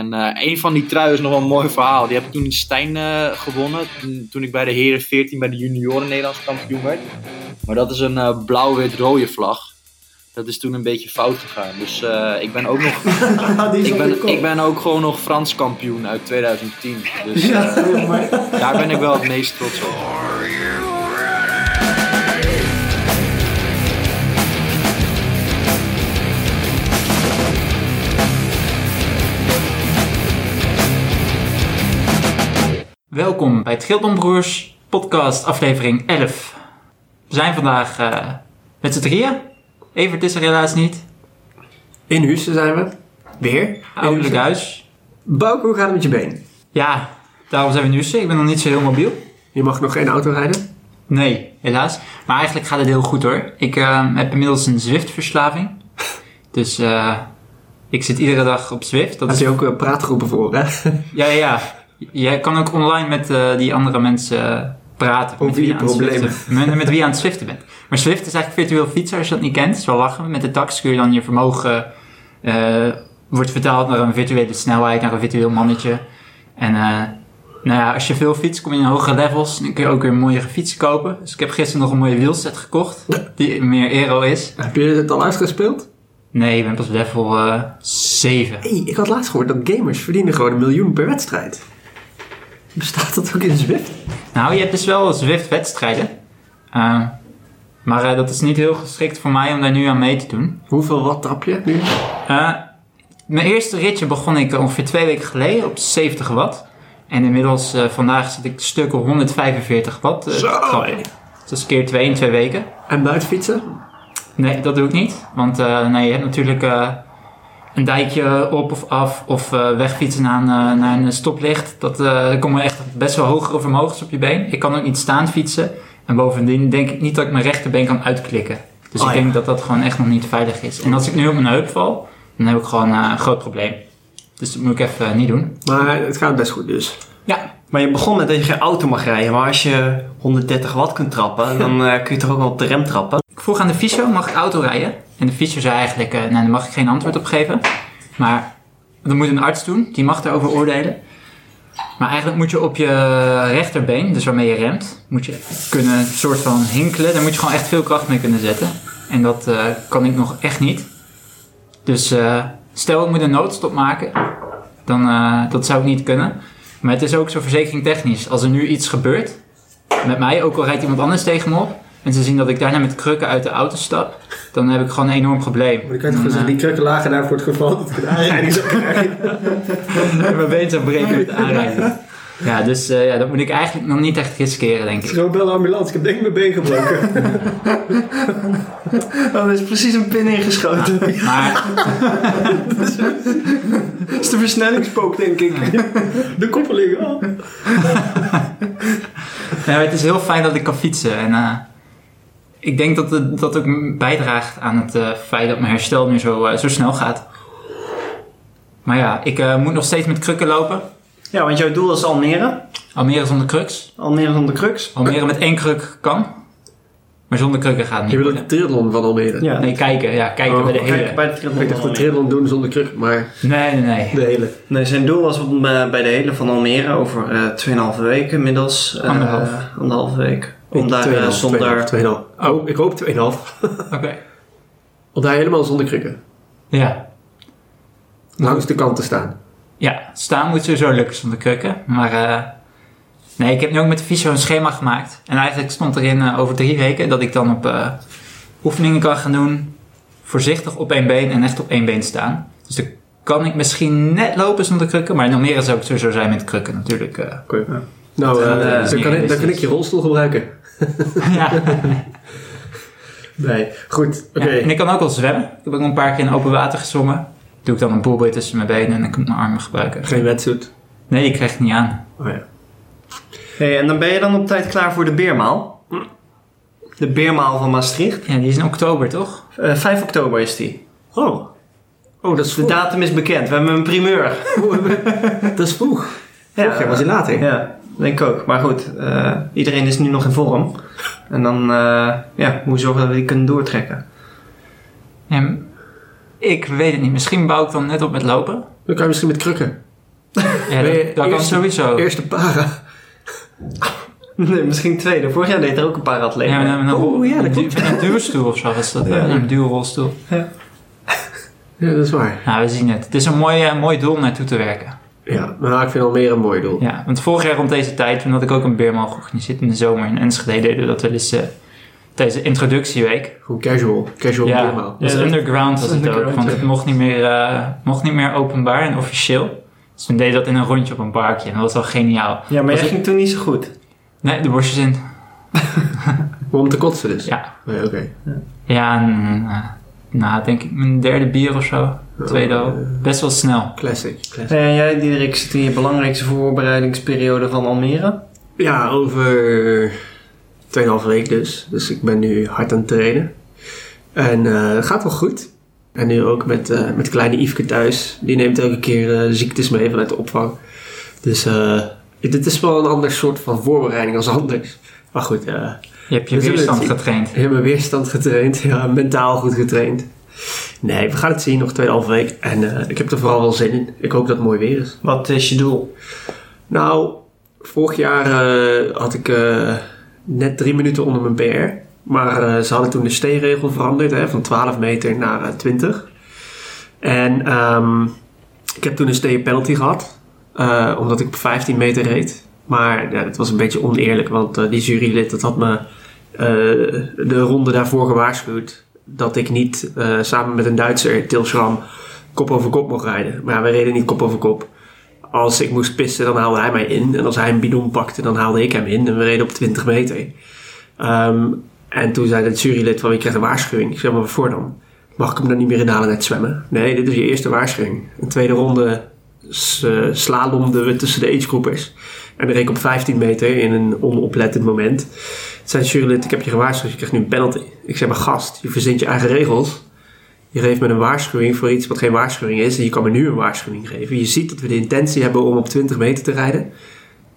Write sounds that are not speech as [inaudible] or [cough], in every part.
En eh, een van die truien is nog wel een mooi verhaal. Die heb ik toen in Stijn eh, gewonnen. Toen, toen ik bij de heren 14 bij de junioren Nederlands kampioen werd. Maar dat is een eh, blauw-wit-rode vlag. Dat is toen een beetje fout gegaan. Dus ik ben ook nog. [laughs] Ik, ben, ik ben ook gewoon nog Frans kampioen uit 2010. Dus daar ben ik wel het meest trots op. Welkom bij het Gildombroers podcast aflevering 11. We zijn vandaag eh, met z'n drieën. Evert is er helaas niet. In Hussen zijn we. Weer. Ouderlijk huis. Bouke, hoe gaat het met je been? Ja, daarom zijn we nu. Ik ben nog niet zo heel mobiel. Je mag nog geen auto rijden. Nee, helaas. Maar eigenlijk gaat het heel goed hoor. Ik eh, heb inmiddels een Zwift-verslaving. Dus eh, ik zit iedere dag op Zwift. Dat Daar is je ook praatgroepen voor, hè? Ja, ja, ja. Jij kan ook online met eh, die andere mensen eh, praten. Over met wie je aan het problemen. Met, met wie je aan het swiften bent. Maar Swift is eigenlijk virtueel fietsen, als je dat niet kent. Wel lachen. Met de tax kun je dan je vermogen... eh, wordt vertaald naar een virtuele snelheid, naar een virtueel mannetje. En nou ja, als je veel fietst, kom je in hogere levels. Dan kun je ook weer mooiere fietsen kopen. Dus ik heb gisteren nog een mooie wielset gekocht. Die meer aero is. Heb je het al uitgespeeld? Nee, ik ben pas level eh 7. hey, ik had laatst gehoord dat gamers verdienen gewoon een miljoen per wedstrijd. Bestaat dat ook in Zwift? Nou, je hebt dus wel Zwift-wedstrijden. Eh, maar eh, dat is niet heel geschikt voor mij om daar nu aan mee te doen. Hoeveel watt trap je nu? Eh, mijn eerste ritje begon ik ongeveer twee weken geleden op 70 watt. En inmiddels vandaag zit ik stukken 145 watt. Zo! Dat is keer twee in twee weken. En buiten fietsen? Nee, dat doe ik niet. Want nee, je hebt natuurlijk een dijkje op of af of eh, wegfietsen naar een, eh, naar een stoplicht. Dat eh komen echt best wel hogere vermogens op je been. Ik kan ook niet staan fietsen. En bovendien denk ik niet dat ik mijn rechterbeen kan uitklikken. Dus Oh, ik ja. denk dat dat gewoon echt nog niet veilig is. En als ik nu op mijn heup val, dan heb ik gewoon een groot probleem. Dus dat moet ik even niet doen. Maar het gaat best goed dus. Ja, Maar je begon met dat je geen auto mag rijden. Maar als je 130 watt kunt trappen, dan eh, kun je toch ook wel op de rem trappen. Ik vroeg aan de fysio, mag ik auto rijden? En de fysio zei eigenlijk, eh, nou, daar mag ik geen antwoord op geven. Maar dat moet een arts doen, die mag daarover oordelen. Maar eigenlijk moet je op je rechterbeen, dus waarmee je remt, moet je kunnen soort van hinkelen. Daar moet je gewoon echt veel kracht mee kunnen zetten. En dat eh, kan ik nog echt niet. Dus eh, stel ik moet een noodstop maken, dan dat zou ik niet kunnen. Maar het is ook zo verzekeringtechnisch. Als er nu iets gebeurt met mij, ook al rijdt iemand anders tegen me op, en ze zien dat ik daarna met krukken uit de auto stap, dan heb ik gewoon een enorm probleem. Maar dan kan toch gewoon zeggen, die krukken lagen daar voor het geval dat ik een aanrijding zou krijgen. [laughs] mijn been zou breken met de aanrijding. Ja, dus eh, ja, dat moet ik eigenlijk nog niet echt riskeren, denk ik. Gewoon bel de ambulance, ik heb denk ik mijn been gebroken. [laughs] Oh, er is precies een pin ingeschoten. Maar [laughs] Dat is de versnellingspook, denk ik. De koppeling, oh. ja, het is heel fijn dat ik kan fietsen. En eh, ik denk dat het, dat ook bijdraagt aan het eh, feit dat mijn herstel nu zo, eh, zo snel gaat. Maar ja, ik eh, moet nog steeds met krukken lopen. Ja, want jouw doel is Almere. Almere zonder cruks. Almere zonder crux. Almere met één kruk kan. Maar zonder krukken gaat het Je niet. wil ook de triathlon van Almere. Ja. Nee, kijken. Ja, kijken Oh, bij de hele... bij de triathlon Ik dacht de triathlon doen zonder kruk, maar Nee, nee, nee. de hele. Nee, zijn doel was om bij de hele van Almere over eh 2,5 weken inmiddels. eh, Anderhalf. anderhalve week. Om daar eh, 2,5, zonder... 2,5. Oh, ik hoop 2,5. [laughs] Oké. Om daar helemaal zonder krukken. Ja. Langs de kant te staan. Ja, staan moet sowieso lukken zonder krukken. Maar eh, nee, ik heb nu ook met de fysio een schema gemaakt. En eigenlijk stond erin eh, over drie weken dat ik dan op eh, oefeningen kan gaan doen. Voorzichtig op één been en echt op één been staan. Dus dan kan ik misschien net lopen zonder krukken. Maar in Almere zou ik sowieso zijn met krukken natuurlijk. Oké. Nou, dan, kan ik, dan kan ik je rolstoel gebruiken. Ja. Nee, goed. Oké. Ja, En ik kan ook wel zwemmen. Ik heb ook een paar keer in open water gezwommen. Doe ik dan een boelboei tussen mijn benen en dan kan ik mijn armen gebruiken. Geen wetsuit. Nee, die krijg ik niet aan. Oh ja. Hey, en dan ben je dan op tijd klaar voor de Beermaal. De Beermaal van Maastricht. Ja, die is in oktober, toch? Eh 5 oktober is die. Oh. Oh, dat is De vroeg. datum is bekend. We hebben een primeur. [laughs] Dat is vroeg. Vorig jaar was hij later. Ja, denk ik ook. Maar goed, eh, iedereen is nu nog in vorm. En dan eh, ja, moeten we zorgen dat we die kunnen doortrekken. Ja, ik weet het niet. Misschien bouw ik dan net op met lopen. Dan kan je misschien met krukken. Ja, je dat, dat kan sowieso. Eerste para. Nee, misschien tweede. Vorig jaar deed er ook een paar atleten. Ja, met een, Oh, ja, dat een, klopt. du- met een duwstoel of zo was dat. Ja. Een duwrolstoel. Ja, dat is waar. Nou, we zien het. Het is een mooi, eh, mooi doel om naartoe te werken. Ja, maar ik vind Almere een mooi doel. Ja, want vorig jaar rond deze tijd, toen had ik ook een beerman georganiseerd in de zomer in Enschede, deden we dat wel eens eh, tijdens de introductieweek. Gewoon casual. Casual Ja, helemaal. dus Ja, underground was het ook, want ja. het mocht niet, meer, eh, mocht niet meer openbaar en officieel. Dus toen deed dat in een rondje op een parkje en dat was wel geniaal. Ja, maar het- ging toen niet zo goed. Nee, de borstjes in. [laughs] Om te kotsen dus. Ja, Nee, Oké. ja en, eh, nou denk ik mijn derde bier of zo. Tweede eh, Best wel snel. Classic. classic. Ja, en jij, Diederik, zit in je belangrijkste voorbereidingsperiode van Almere. Ja, over 2,5 week dus. Dus ik ben nu hard aan het trainen. En eh, het gaat wel goed. En nu ook met, eh, met kleine Yveske thuis. Die neemt elke keer eh, ziektes mee vanuit de opvang. Dus eh, dit is wel een ander soort van voorbereiding als anders. Maar goed, eh, Je hebt je weerstand getraind. ik heb mijn weerstand getraind. [laughs] Ja, mentaal goed getraind. Nee, we gaan het zien. Nog 2,5 week. En eh, ik heb er vooral wel zin in. Ik hoop dat het mooi weer is. Wat is je doel? Nou, vorig jaar eh, had ik eh, net drie minuten onder mijn PR. Maar ze hadden toen de steenregel veranderd hè, van 12 meter naar eh, 20. En ehm, ik heb toen een stay penalty gehad. eh, omdat ik op 15 meter reed. Maar ja, dat was een beetje oneerlijk. Want die jurylid dat had me de ronde daarvoor gewaarschuwd. Dat ik niet eh, samen met een Duitser, Til Schram, kop over kop mocht rijden. Maar we reden niet kop over kop als ik moest pissen, dan haalde hij mij in. En als hij een bidon pakte, dan haalde ik hem in. En we reden op 20 meter. Ehm, en toen zei het jurylid van, je krijgt een waarschuwing. Ik zei, maar waarvoor dan? Mag ik hem dan niet meer inhalen net zwemmen? Nee, dit is je eerste waarschuwing. Een tweede ronde eh, slalomden we tussen de agegroepers. En dan reed ik op 15 meter in een onoplettend moment. Het jurylid, ik heb je gewaarschuwd, je krijgt nu een penalty. Ik zei, maar gast, je verzint je eigen regels. Je geeft me een waarschuwing voor iets wat geen waarschuwing is. En je kan me nu een waarschuwing geven. Je ziet dat we de intentie hebben om op 20 meter te rijden.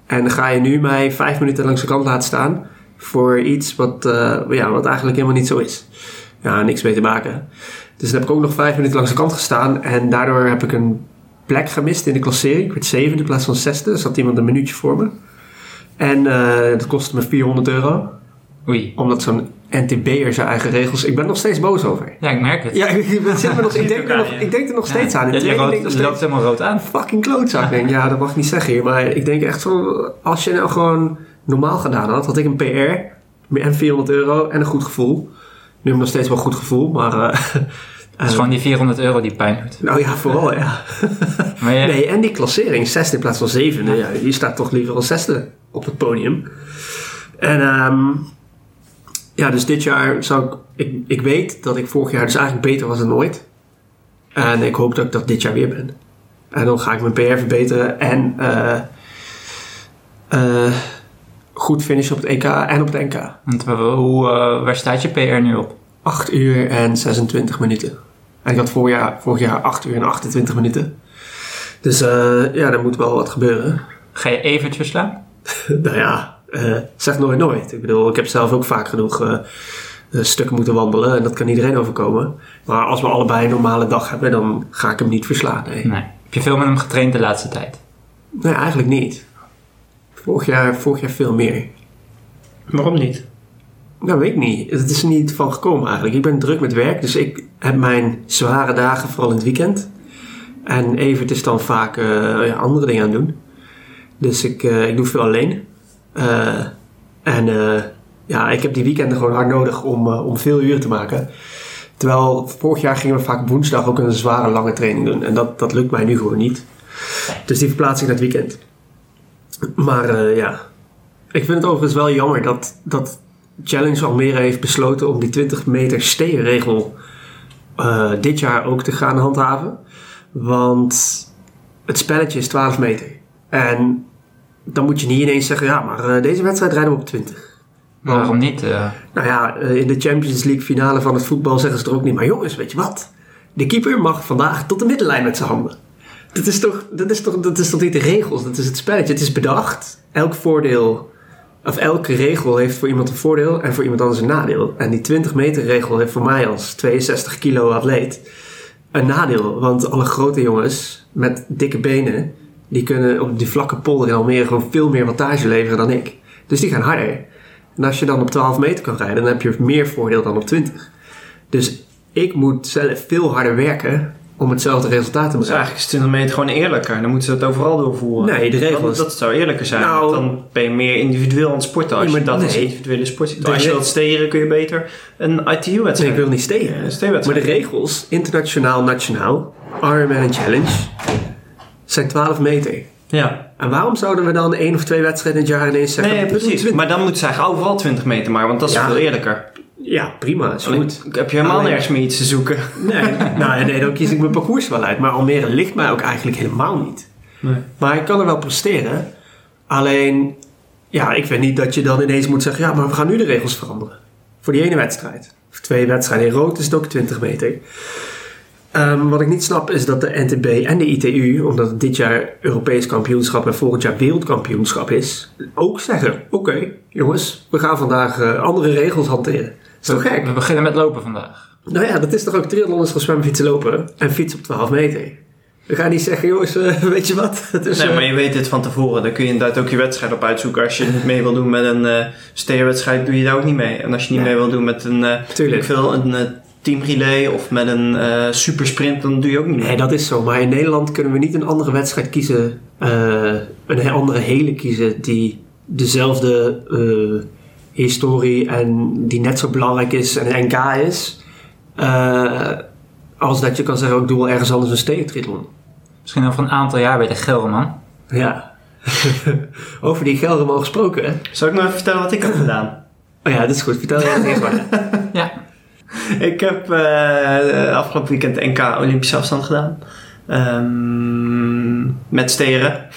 En dan ga je nu mij vijf minuten langs de kant laten staan. Voor iets wat, eh, ja, wat eigenlijk helemaal niet zo is. Ja, niks mee te maken. Dus dan heb ik ook nog vijf minuten langs de kant gestaan. En daardoor heb ik een plek gemist in de klassering. Ik werd zevende in plaats van zesde. Er zat iemand een minuutje voor me. En eh, dat kostte me 400 euro. Oei. Omdat zo'n NTB'er zijn eigen regels... Ik ben er nog steeds boos over. Ja, ik merk het. Ja, ik, ik, ben- zit me nog, ik, denk, er nog, ik denk er nog steeds aan. Ja, training rood, denk loopt helemaal rood aan. Fucking klootzak, denk. Ja, dat mag ik niet zeggen hier. Maar ik denk echt zo... Als je nou gewoon normaal gedaan had, had ik een PR en 400 euro en een goed gevoel. Nu heb ik nog steeds wel een goed gevoel, maar... eh, [laughs] Het is gewoon die 400 euro die pijn doet. nou ja, vooral ja. Maar je, Nee, en die klassering, zesde in plaats van zevende. Ja, je staat toch liever als zesde op het podium. En ehm, ja, dus dit jaar zou ik, ik... Ik weet dat ik vorig jaar dus eigenlijk beter was dan ooit. En ik hoop dat ik dat dit jaar weer ben. En dan ga ik mijn PR verbeteren en eh, eh, goed finishen op het EK en op het NK. want hoe, eh, waar staat je PR nu op? 8 uur en 26 minuten. En ik had vorig jaar, vorig jaar 8 uur en 28 minuten. Dus ja, er moet wel wat gebeuren. Ga je Evert verslaan? [laughs] nou ja, eh, zeg nooit nooit. Ik bedoel, ik heb zelf ook vaak genoeg eh, eh, stukken moeten wandelen. En dat kan iedereen overkomen. Maar als we allebei een normale dag hebben, dan ga ik hem niet verslaan. Nee, Nee. Heb je veel met hem getraind de laatste tijd? nee eigenlijk niet. Vorig jaar, vorig jaar veel meer. Waarom niet? Nou, weet ik niet. Het is er niet van gekomen eigenlijk. Ik ben druk met werk, dus ik heb mijn zware dagen vooral in het weekend. En Evert is dan vaak eh, andere dingen aan het doen. Dus ik, eh, ik doe veel alleen. Eh, en eh, ja, ik heb die weekenden gewoon hard nodig om, eh, om veel uren te maken. Terwijl vorig jaar gingen we vaak woensdag ook een zware lange training doen. En dat, dat lukt mij nu gewoon niet. Dus die verplaats ik naar het weekend. Maar ja, ik vind het overigens wel jammer dat, dat Challenge Almere heeft besloten om die 20 meter steenregel eh dit jaar ook te gaan handhaven. Want het spelletje is 12 meter. En dan moet je niet ineens zeggen, ja, maar eh, deze wedstrijd rijden we op 20. Waarom niet? eh? Nou ja, eh, in de Champions League finale van het voetbal zeggen ze er ook niet. Maar jongens, weet je wat? De keeper mag vandaag tot de middenlijn met zijn handen. Dat is toch, dat is toch, dat is toch niet de regels? Dat is het spelletje. Het is bedacht. Elk voordeel, of elke regel heeft voor iemand een voordeel en voor iemand anders een nadeel. En die 20 meter regel heeft voor mij als 62 kilo atleet een nadeel. Want alle grote jongens met dikke benen, die kunnen op die vlakke polder in Almere gewoon veel meer wattage leveren dan ik. Dus die gaan harder. En als je dan op 12 meter kan rijden, dan heb je meer voordeel dan op 20. Dus ik moet zelf veel harder werken om hetzelfde resultaat te Dus bereiken. eigenlijk is 20 meter gewoon eerlijker. Dan moeten ze dat overal doorvoeren. Nee, de regel Dat, is- dat zou eerlijker zijn. Nou- dan ben je meer individueel aan het sporten. Als Ja, je dat als nee. individuele sport ziet. Als je wilt steren kun je beter een Nee, ITU-wedstrijd. ik wil niet stegen. Ja, maar de regels, internationaal, nationaal, Ironman en Challenge, zijn 12 meter. Ja, En waarom zouden we dan één of twee wedstrijden in het jaar ineens zeggen... nee, precies. 20? Maar dan moeten ze eigenlijk overal 20 meter maken, want dat is Ja. veel eerlijker. Ja, prima, is goed. heb je helemaal Alleen- nergens meer iets te zoeken. Nee, nou, nee, dan kies ik mijn parcours wel uit. Maar Almere ligt mij ook eigenlijk helemaal niet. Nee. Maar ik kan er wel presteren. Alleen, ja, ik vind niet dat je dan ineens moet zeggen... ja, maar we gaan nu de regels veranderen. Voor die ene wedstrijd. Of twee wedstrijden. In rood is het ook 20 meter. Ehm, wat ik niet snap is dat de NTB en de ITU... omdat het dit jaar Europees kampioenschap... en volgend jaar wereldkampioenschap is... ook zeggen, oké, jongens, we gaan vandaag eh, andere regels hanteren. Dat is toch gek? We beginnen met lopen vandaag. Nou ja, dat is toch ook triathlon is gewoon zwemmen, fietsen, lopen en fietsen op 12 meter. We gaan niet zeggen, jongens, eh, [laughs] weet je wat? Het is, [laughs] Nee, eh, maar je weet het van tevoren. Dan kun je inderdaad ook je wedstrijd op uitzoeken. Als je niet mee wil doen met een eh steerwedstrijd, doe je daar ook niet mee. En als je niet mee wil doen met een, eh Tuurlijk. ik veel, een eh, teamrelay of met een eh supersprint, dan doe je ook niet mee. Nee, dat is zo. Maar in Nederland kunnen we niet een andere wedstrijd kiezen, eh, een andere hele kiezen die dezelfde eh, historie en die net zo belangrijk is en een NK is. eh, als dat je kan zeggen, ik doe wel ergens anders een stedentriathlon. Misschien over een aantal jaar bij de Gelderman. Ja. [laughs] Over die Gelderman gesproken, hè? Zal ik nog even vertellen wat ik heb gedaan? Oh ja, dat is goed. Vertel je het eerst maar. [laughs] Ja. [laughs] Ik heb eh, afgelopen weekend NK Olympische afstand gedaan. Ehm, met steren.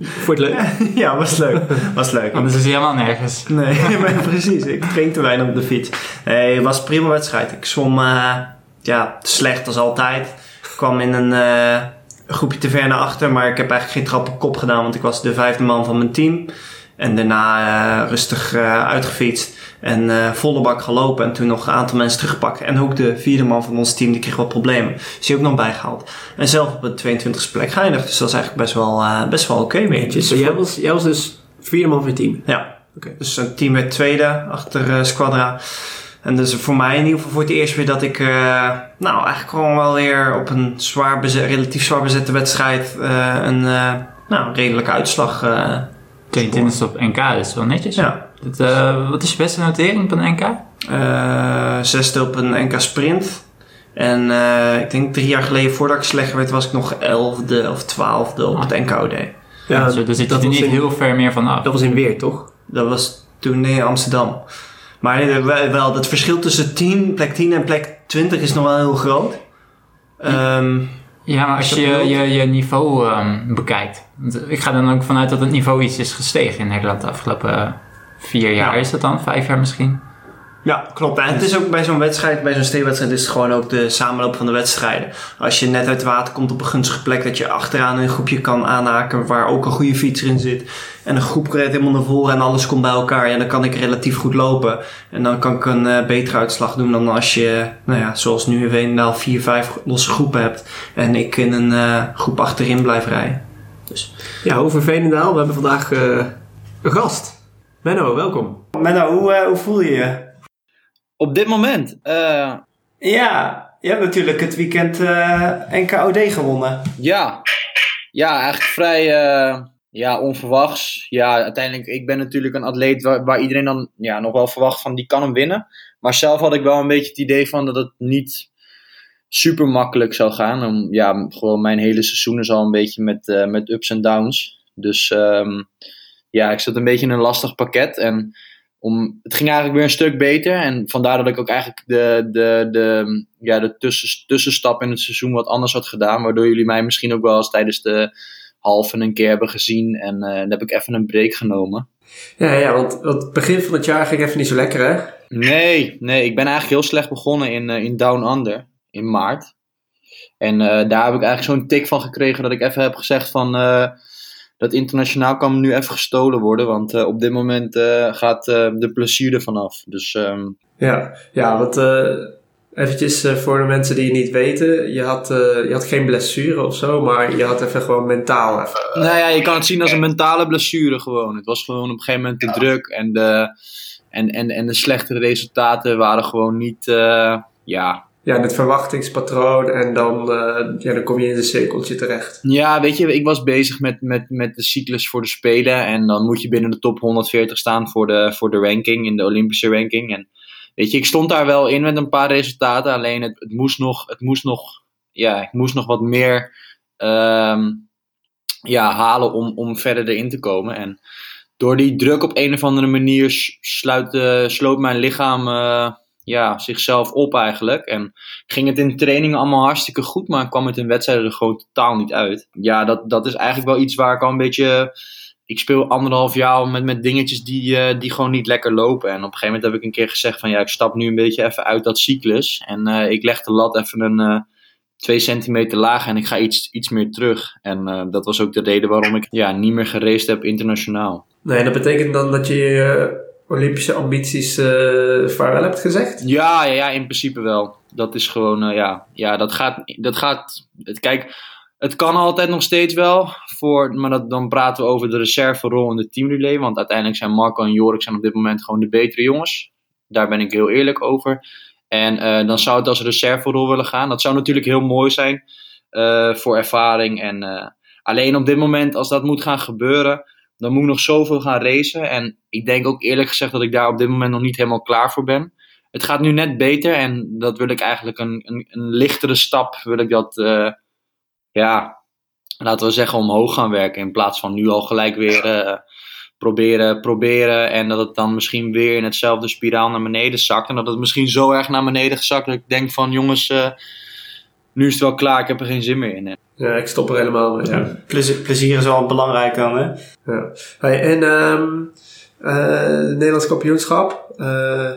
Voor het leuk. [laughs] ja, was leuk. Was leuk. Anders is hij helemaal nergens. Nee, [laughs] maar precies. Ik train te weinig op de fiets. Nee, het was een prima wedstrijd. Ik zwom eh, ja, slecht als altijd. Ik kwam in een eh, groepje te ver naar achter, maar ik heb eigenlijk geen trap op kop gedaan, want ik was de vijfde man van mijn team. En daarna eh, rustig eh, uitgefietst en eh, volle bak gelopen en toen nog een aantal mensen teruggepakt. En ook de vierde man van ons team, die kreeg wat problemen. Dus die ook nog bijgehaald. En zelf op de 22e plek geëindigd. Dus dat is eigenlijk best wel, best wel oké weer. Dus jij was, jij was dus vierde man van je team. Ja, dus een team werd tweede achter Squadra. En dus voor mij in ieder geval voor het eerst weer dat ik, nou eigenlijk gewoon wel weer op een zwaar bezet, relatief zwaar bezette wedstrijd uh, een uh, nou, redelijke uitslag. Uh, 22 op NK, dat is wel netjes. Ja. Dat, uh, wat is je beste notering op een NK? Uh, zesde op een NK Sprint. En uh, ik denk drie jaar geleden voordat ik slechter werd, was ik nog elfde of twaalfde op Ah. het NKOD. Ja, dus zit je er niet in, heel ver meer van af. Dat was in Weer, toch? Dat was toen in Amsterdam. Maar wel, het verschil tussen 10, plek 10 en plek 20 is nog wel heel groot. Um, ja, maar als je je, je niveau um, bekijkt. Ik ga dan ook vanuit dat het niveau iets is gestegen in Nederland de afgelopen vier jaar. Ja. Is dat dan? Vijf jaar misschien? Ja, klopt. En het is ook bij zo'n wedstrijd, bij zo'n steewedstrijd, is het gewoon ook de samenloop van de wedstrijden. Als je net uit het water komt op een gunstige plek, dat je achteraan een groepje kan aanhaken waar ook een goede fietser in zit. En een groep rijdt helemaal naar voren en alles komt bij elkaar. Ja, dan kan ik relatief goed lopen. En dan kan ik een uh, betere uitslag doen dan als je, nou ja, zoals nu in Veenendaal, vier, vijf losse groepen hebt. En ik in een uh, groep achterin blijf rijden. Dus. Ja, over Veenendaal. We hebben vandaag uh, een gast. Menno, welkom. Menno, hoe, uh, hoe voel je je? Op dit moment? Uh... Ja, je hebt natuurlijk het weekend uh, NKOD gewonnen. Ja, ja eigenlijk vrij uh, ja, onverwachts. Ja, uiteindelijk, ik ben natuurlijk een atleet waar, waar, iedereen dan ja, nog wel verwacht van die kan hem winnen. Maar zelf had ik wel een beetje het idee van dat het niet super makkelijk zou gaan. Om, ja, gewoon mijn hele seizoen is al een beetje met, uh, met ups en downs. Dus um, ja, ik zat een beetje in een lastig pakket en om, het ging eigenlijk weer een stuk beter. En vandaar dat ik ook eigenlijk de, de, de, ja, de tussen, tussenstap in het seizoen wat anders had gedaan. Waardoor jullie mij misschien ook wel eens tijdens de halve een keer hebben gezien. En uh, dan heb ik even een break genomen. Ja, ja want, want het begin van het jaar ging even niet zo lekker, hè? Nee, nee ik ben eigenlijk heel slecht begonnen in, uh, in Down Under in maart. En uh, daar heb ik eigenlijk zo'n tik van gekregen dat ik even heb gezegd van dat internationaal kan nu even gestolen worden. Want uh, op dit moment uh, gaat uh, de plezier ervan af. Dus, um... ja, ja, want Eventjes eh, voor de mensen die het niet weten. Je had, eh, je had geen blessure of zo, maar je had even gewoon mentaal even... Nou ja, je kan het zien als een mentale blessure gewoon. Het was gewoon op een gegeven moment te druk en de, en, en, en de slechte resultaten waren gewoon niet, eh, ja... Ja, het verwachtingspatroon en dan, eh, ja, dan kom je in een cirkeltje terecht. Ja, weet je, ik was bezig met, met, met de cyclus voor de Spelen en dan moet je binnen de top 140 staan voor de, voor de ranking, in de Olympische ranking. En weet je, ik stond daar wel in met een paar resultaten, alleen het, het moest nog, het moest nog, ja, ik moest nog wat meer ehm, ja, halen om, om verder erin te komen. En door die druk op een of andere manier sluit, eh, sloot mijn lichaam eh, ja, zichzelf op eigenlijk. En ging het in trainingen allemaal hartstikke goed, maar kwam het in wedstrijden er gewoon totaal niet uit. Ja, dat, dat is eigenlijk wel iets waar ik al een beetje. Ik speel anderhalf jaar met, met dingetjes die, eh, die gewoon niet lekker lopen. En op een gegeven moment heb ik een keer gezegd van ja, ik stap nu een beetje even uit dat cyclus. En eh, ik leg de lat even een eh, twee centimeter lager en ik ga iets, iets meer terug. En dat was ook de reden waarom ik ja, niet meer geraced heb internationaal. Nee, dat betekent dan dat je Olympische ambities eh vaarwel hebt gezegd? Ja, ja, ja, in principe wel. Dat is gewoon, eh, ja, ja, dat gaat, dat gaat, kijk, het kan altijd nog steeds wel, voor, maar dan praten we over de reserverol in de teamrelay, want uiteindelijk zijn Marco en Jorik zijn op dit moment gewoon de betere jongens. Daar ben ik heel eerlijk over. En eh, dan zou het als reserverol willen gaan. Dat zou natuurlijk heel mooi zijn voor ervaring. En, alleen op dit moment, als dat moet gaan gebeuren, dan moet ik nog zoveel gaan racen. En ik denk ook eerlijk gezegd dat ik daar op dit moment nog niet helemaal klaar voor ben. Het gaat nu net beter en dat wil ik eigenlijk een, een, een lichtere stap, wil ik dat, eh, ja, laten we zeggen, omhoog gaan werken. In plaats van nu al gelijk weer eh, proberen, proberen en dat het dan misschien weer in hetzelfde spiraal naar beneden zakt. En dat het misschien zo erg naar beneden gezakt dat ik denk van jongens, eh, nu is het wel klaar, ik heb er geen zin meer in. Ja, ik stop er helemaal mee. Ja. Plezier, plezier is wel belangrijk dan, hè? Ja. Hey, en ehm eh, Nederlands kampioenschap. eh,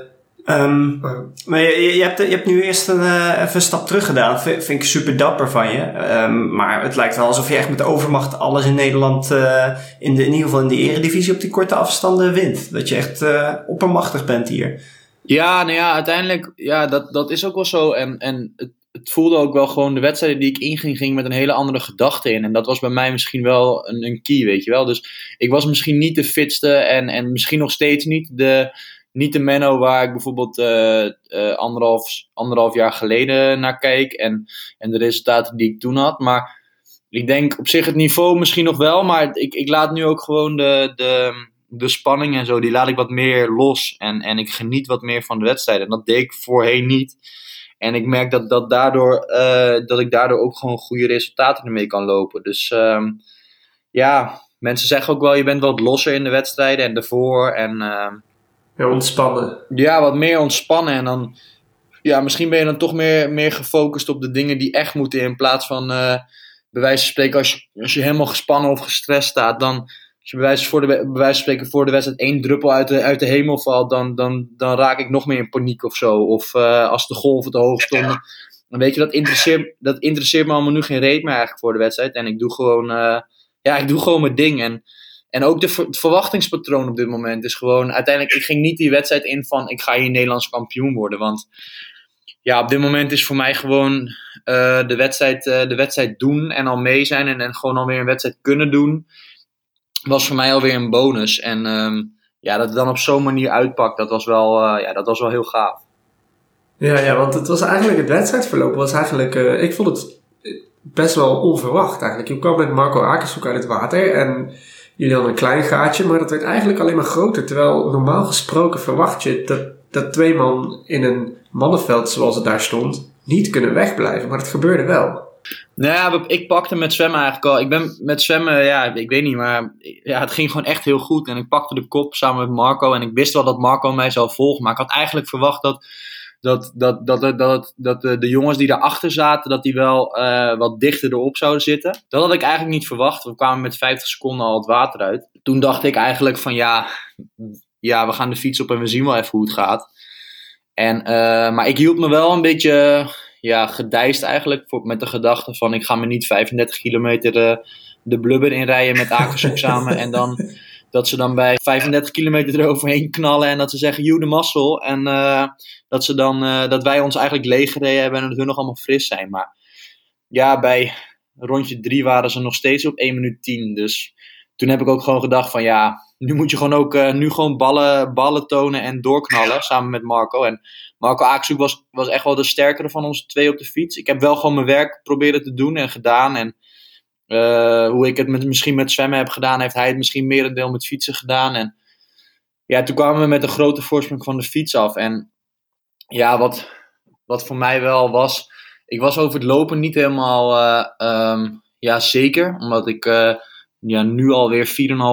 Ehm, oh, maar je, je, hebt, je hebt nu eerst een, eh, even een stap terug gedaan. Vind, vind ik super dapper van je. Ehm, maar het lijkt wel alsof je echt met de overmacht alles in Nederland, eh, in, de, in ieder geval in de eredivisie, op die korte afstanden wint. Dat je echt eh, oppermachtig bent hier. Ja, nou ja, uiteindelijk, ja, dat, dat is ook wel zo. En, en het, het voelde ook wel gewoon de wedstrijden die ik inging, ging met een hele andere gedachte in. En dat was bij mij misschien wel een, een key, weet je wel. Dus ik was misschien niet de fitste en, en misschien nog steeds niet de, niet de Menno waar ik bijvoorbeeld eh, eh, anderhalf, anderhalf jaar geleden naar keek. En, en de resultaten die ik toen had. Maar ik denk op zich het niveau misschien nog wel. Maar ik, ik laat nu ook gewoon de, de, de spanning en zo, die laat ik wat meer los. En, en ik geniet wat meer van de wedstrijd. En dat deed ik voorheen niet. En ik merk dat, dat, daardoor, eh, dat ik daardoor ook gewoon goede resultaten ermee kan lopen. Dus ehm, ja, mensen zeggen ook wel, je bent wat losser in de wedstrijden en ervoor. En ehm, ontspannen. ja, wat meer ontspannen. En dan, ja, misschien ben je dan toch meer, meer gefocust op de dingen die echt moeten. In plaats van, eh bij wijze van spreken, als je, als je helemaal gespannen of gestrest staat, dan, als je bij wijze, voor de, bij wijze van spreken voor de wedstrijd één druppel uit de, uit de hemel valt, dan, dan, dan raak ik nog meer in paniek of zo. Of eh, als de golven te hoog stonden. Dan weet je, dat interesseert, dat interesseert me allemaal nu geen reet meer eigenlijk voor de wedstrijd. En ik doe gewoon, eh, ja, ik doe gewoon mijn ding. En, en ook de het verwachtingspatroon op dit moment is gewoon, uiteindelijk, ik ging niet die wedstrijd in van, ik ga hier Nederlands kampioen worden. Want ja, op dit moment is voor mij gewoon eh, de, wedstrijd, de wedstrijd doen en al mee zijn en, en gewoon alweer een wedstrijd kunnen doen, was voor mij alweer een bonus. En ehm, ja, dat het dan op zo'n manier uitpakt, dat was wel, eh, ja, dat was wel heel gaaf. Ja, ja, want het was eigenlijk, het wedstrijdverloop was eigenlijk, eh, ik vond het best wel onverwacht eigenlijk. Je kwam met Marco Akershoek uit het water en jullie hadden een klein gaatje, maar dat werd eigenlijk alleen maar groter. Terwijl normaal gesproken verwacht je dat, dat twee man in een mannenveld zoals het daar stond, niet kunnen wegblijven. Maar dat gebeurde wel. Nou ja, ik pakte met zwemmen eigenlijk al. Ik ben met zwemmen, ja, ik weet niet, maar ja, het ging gewoon echt heel goed. En ik pakte de kop samen met Marco. En ik wist wel dat Marco mij zou volgen. Maar ik had eigenlijk verwacht dat, dat, dat, dat, dat, dat, de jongens die daarachter zaten, dat die wel eh, wat dichter erop zouden zitten. Dat had ik eigenlijk niet verwacht. We kwamen met 50 seconden al het water uit. Toen dacht ik eigenlijk van ja, ja, we gaan de fiets op en we zien wel even hoe het gaat. En, eh, maar ik hield me wel een beetje ja, gedijst eigenlijk voor, met de gedachte van ik ga me niet 35 kilometer de, de blubber inrijden met Akershoek samen en dan, dat ze dan bij 35 kilometer eroverheen knallen en dat ze zeggen, you de muscle. En eh, dat, ze dan, eh, dat wij ons eigenlijk leeg gereden hebben en dat hun nog allemaal fris zijn. Maar ja, bij rondje 3 waren ze nog steeds op 1 minuut 10. Dus toen heb ik ook gewoon gedacht van ja, nu moet je gewoon ook eh, nu gewoon ballen, ballen tonen en doorknallen samen met Marco. En Marco Akshoek was, was echt wel de sterkere van ons twee op de fiets. Ik heb wel gewoon mijn werk proberen te doen en gedaan. En uh, hoe ik het met, misschien met zwemmen heb gedaan, heeft hij het misschien merendeel met fietsen gedaan. En ja, toen kwamen we met een grote voorsprong van de fiets af. En ja, wat, wat voor mij wel was, ik was over het lopen niet helemaal uh, um, ja, zeker. Omdat ik ja, nu alweer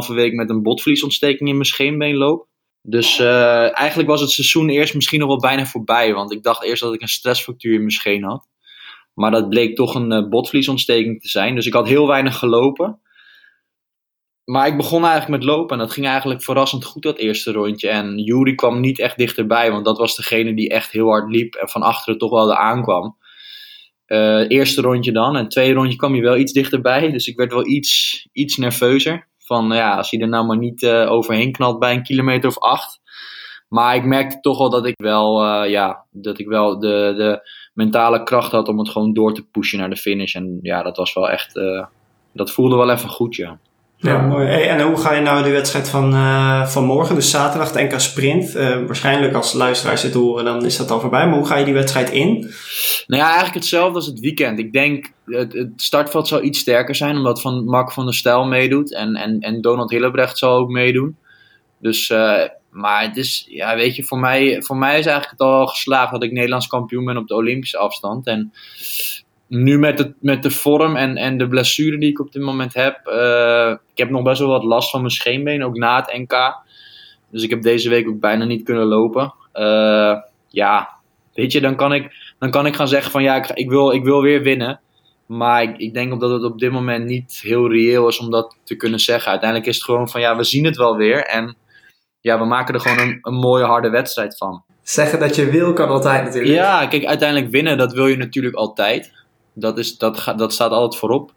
4,5 week met een botvliesontsteking in mijn scheenbeen loop. Dus uh, eigenlijk was het seizoen eerst misschien nog wel bijna voorbij. Want ik dacht eerst dat ik een stressfractuur in mijn scheen had. Maar dat bleek toch een uh, botvliesontsteking te zijn. Dus ik had heel weinig gelopen. Maar ik begon eigenlijk met lopen. En dat ging eigenlijk verrassend goed, dat eerste rondje. En Jury kwam niet echt dichterbij. Want dat was degene die echt heel hard liep. En van achteren toch wel er aankwam. Uh, eerste rondje dan. En tweede rondje kwam hij wel iets dichterbij. Dus ik werd wel iets, iets nerveuzer. Van ja, als hij er nou maar niet uh, overheen knalt bij een kilometer of acht. Maar ik merkte toch wel dat ik wel, uh, ja, dat ik wel de, de mentale kracht had om het gewoon door te pushen naar de finish. En ja, dat was wel echt, dat voelde wel even goed, ja. Ja, mooi. Hey, en hoe ga je nou de wedstrijd van, uh, van morgen, dus zaterdag, de NK Sprint? Uh, waarschijnlijk als luisteraars dit horen, dan is dat al voorbij. Maar hoe ga je die wedstrijd in? Nou ja, eigenlijk hetzelfde als het weekend. Ik denk, het, het startveld zal iets sterker zijn, omdat van Mark van der Stijl meedoet. En, en, en Donald Hillebrecht zal ook meedoen. Dus, uh, maar het is, ja, weet je, voor mij, voor mij is eigenlijk het al geslaagd dat ik Nederlands kampioen ben op de Olympische afstand. En nu met de, met de vorm en, en de blessure die ik op dit moment heb. Uh, ik heb nog best wel wat last van mijn scheenbeen, ook na het NK. Dus ik heb deze week ook bijna niet kunnen lopen. Uh, ja, weet je, dan kan ik, dan kan ik gaan zeggen van ja, ik, ik, wil, ik wil weer winnen. Maar ik, ik denk dat het op dit moment niet heel reëel is om dat te kunnen zeggen. Uiteindelijk is het gewoon van ja, we zien het wel weer. En ja, we maken er gewoon een, een mooie harde wedstrijd van. Zeggen dat je wil kan altijd natuurlijk. Ja, kijk, uiteindelijk winnen, dat wil je natuurlijk altijd. Dat, is, dat, gaat, dat staat altijd voorop.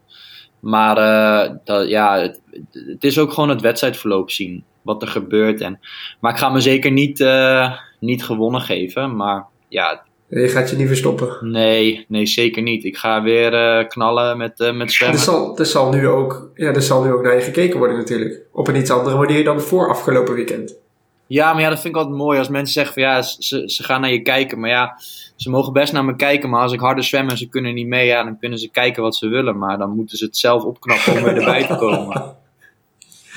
Maar uh, dat, ja, het, het, is ook gewoon het wedstrijdverloop zien. Wat er gebeurt. En, maar ik ga me zeker niet, uh, niet gewonnen geven. Maar ja. Je gaat je niet verstoppen? Nee, nee zeker niet. Ik ga weer uh, knallen met, met zwemmen. Er zal, er, zal nu ook, ja, er zal nu ook naar je gekeken worden natuurlijk. Op een iets andere manier dan voor afgelopen weekend. Ja, maar ja, dat vind ik altijd mooi als mensen zeggen van ja, ze, ze gaan naar je kijken. Maar ja, ze mogen best naar me kijken. Maar als ik harder zwem en ze kunnen niet mee, ja, dan kunnen ze kijken wat ze willen. Maar dan moeten ze het zelf opknappen om weer erbij te komen. [laughs]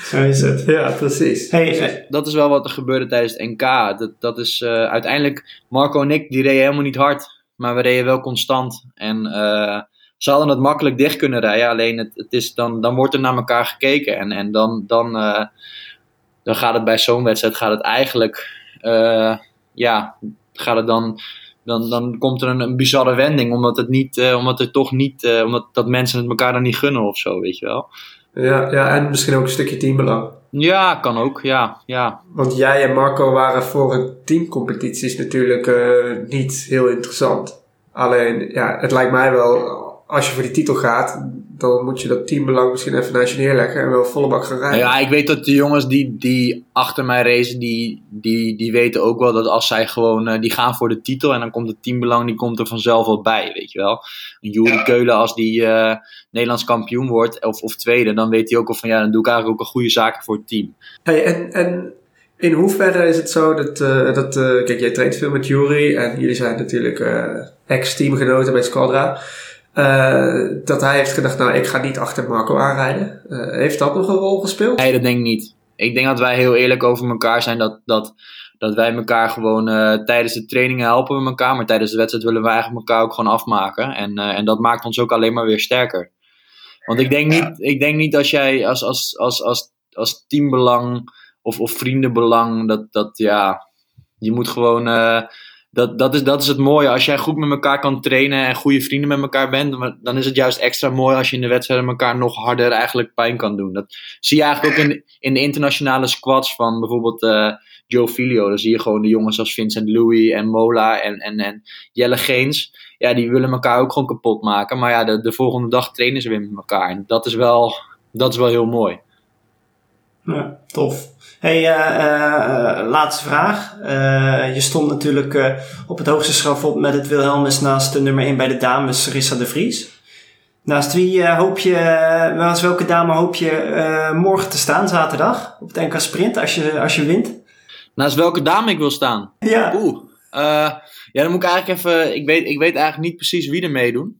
Zo is het, ja, precies. Hey, dus dat is wel wat er gebeurde tijdens het NK. Dat, dat is uh, uiteindelijk, Marco en ik, die reden helemaal niet hard. Maar we reden wel constant. En uh, ze hadden het makkelijk dicht kunnen rijden. Alleen het, het is dan, dan wordt er naar elkaar gekeken. En, en dan, dan uh, dan gaat het bij zo'n wedstrijd gaat het eigenlijk, uh, ja, gaat het dan, dan, dan komt er een, een bizarre wending, omdat het niet, uh, omdat er toch niet, uh, omdat dat mensen het elkaar dan niet gunnen of zo, weet je wel. Ja, ja, en misschien ook een stukje teambelang. Ja, kan ook, ja, ja. Want jij en Marco waren voor een teamcompetities natuurlijk niet heel interessant. Alleen, ja, het lijkt mij wel, als je voor die titel gaat, dan moet je dat teambelang misschien even naast je neerleggen en wel volle bak gaan rijden. Ja, ik weet dat de jongens die, die achter mij racen, die, die, die weten ook wel dat als zij gewoon, uh, die gaan voor de titel en dan komt het teambelang, die komt er vanzelf wel bij, weet je wel. Een Jury ja. Keulen, als die uh, Nederlands kampioen wordt, of, of tweede, dan weet hij ook al van ja, dan doe ik eigenlijk ook een goede zaak voor het team. Hey, en, en in hoeverre is het zo dat, uh, dat kijk, jij traint veel met Jury en jullie zijn natuurlijk ex-teamgenoten bij Squadra. Uh, dat hij heeft gedacht, nou, ik ga niet achter Marco aanrijden. Uh, heeft dat nog een rol gespeeld? Nee, dat denk ik niet. Ik denk dat wij heel eerlijk over elkaar zijn. Dat, dat, dat wij elkaar gewoon uh, tijdens de trainingen helpen we elkaar. Maar tijdens de wedstrijd willen we eigenlijk elkaar ook gewoon afmaken. En, en dat maakt ons ook alleen maar weer sterker. Want ik denk niet, ik denk niet als jij als, als, als, als, als teambelang of, of vriendenbelang, dat, dat ja, je moet gewoon dat, dat, is, dat is het mooie. Als jij goed met elkaar kan trainen en goede vrienden met elkaar bent, dan is het juist extra mooi als je in de wedstrijden elkaar nog harder eigenlijk pijn kan doen. Dat zie je eigenlijk ook in, in de internationale squads van bijvoorbeeld uh, Joe Filio. Dan zie je gewoon de jongens als Vincent Louis en Mola en, en, en Jelle Geens. Ja, die willen elkaar ook gewoon kapot maken. Maar ja, de, de volgende dag trainen ze weer met elkaar. En dat is wel, dat is wel heel mooi. Ja, tof. Hey, uh, uh, laatste vraag. Je stond natuurlijk op het hoogste strafveld met het Wilhelmus naast de nummer 1 bij de dames, Rissa de Vries. Naast wie hoop je, naast welke dame hoop je morgen te staan, zaterdag, op het NK Sprint, als je, als je wint? Naast welke dame ik wil staan? Ja. Oeh. ja, dan moet ik eigenlijk even, ik weet, ik weet eigenlijk niet precies wie er meedoen.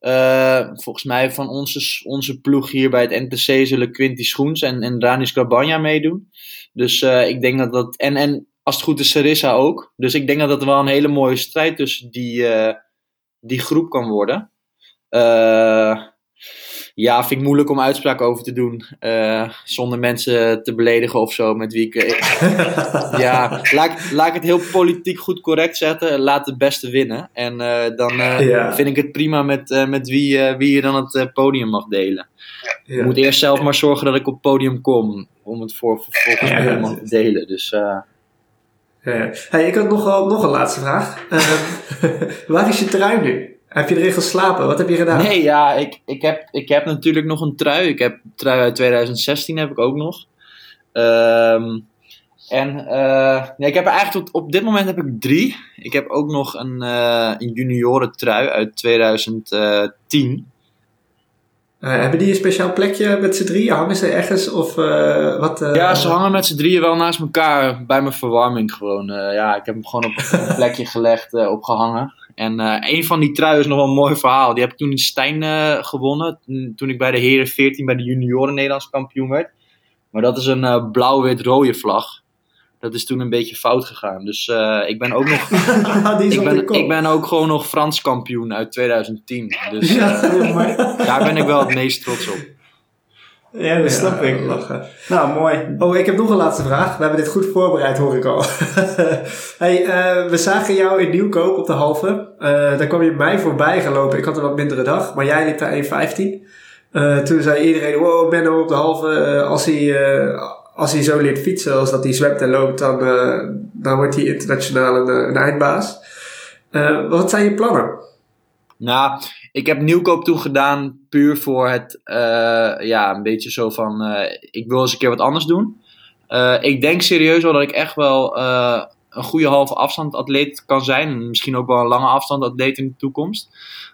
Uh, volgens mij van onze, onze ploeg hier bij het NTC zullen Quinty Schoens en, en Danis Cabanja meedoen. Dus uh, ik denk dat dat. En, en als het goed is, Sarissa ook. Dus ik denk dat dat wel een hele mooie strijd tussen die, uh, die groep kan worden. Ja, vind ik moeilijk om uitspraak over te doen. zonder mensen te beledigen of zo. Met wie ik. [laughs] ja, laat, laat ik het heel politiek goed correct zetten. Laat de beste winnen. En dan ja. vind ik het prima met, met wie, wie je dan het podium mag delen. Ja. Ik moet eerst zelf maar zorgen dat ik op het podium kom. Om het voor vervolgens ja, helemaal te delen. Dus. Hey, ik had nog, nog een laatste vraag. [laughs] Waar is je trui nu? Heb je erin geslapen? Wat heb je gedaan? Nee, ja, ik, ik, heb, ik heb natuurlijk nog een trui. Ik heb trui uit 2016 heb ik ook nog. Um, en uh, ja, ik heb er eigenlijk op dit moment heb ik drie. Ik heb ook nog een, uh, een junioren trui uit 2010. Uh, hebben die een speciaal plekje met z'n drieën? Hangen ze ergens? Of, uh, wat, uh, ja, ze hangen met z'n drieën wel naast elkaar bij mijn verwarming gewoon. ja, ik heb hem gewoon op een plekje gelegd, opgehangen. En een van die truien is nog wel een mooi verhaal. Die heb ik toen in Stijn gewonnen. Toen ik bij de heren 14 bij de junioren Nederlands kampioen werd. Maar dat is een blauw-wit-rode vlag dat is toen een beetje fout gegaan. Dus uh, ik ben ook nog. [laughs] ik, ben, ik ben ook gewoon nog Frans kampioen uit 2010. Dus uh, daar ben ik wel het meest trots op. Ja, dat snap ik. Lachen. Nou, mooi. Oh, ik heb nog een laatste vraag. We hebben dit goed voorbereid, hoor ik al. [laughs] hey, uh, we zagen jou in Nieuwkoop op de halve. daar kwam je mij voorbij gelopen. Ik had een wat mindere dag, maar jij liep daar 1.15. toen zei iedereen, wow, Benno op de halve. als hij als hij zo leert fietsen als dat hij zwemt en loopt, dan, uh, dan wordt hij internationaal een, eh, een eindbaas. Uh, wat zijn je plannen? Nou, ik heb nieuwkoop toen gedaan puur voor het, ja, een beetje zo van, ik wil eens een keer wat anders doen. ik denk serieus wel dat ik echt wel een goede halve afstand atleet kan zijn. Misschien ook wel een lange afstand atleet in de toekomst.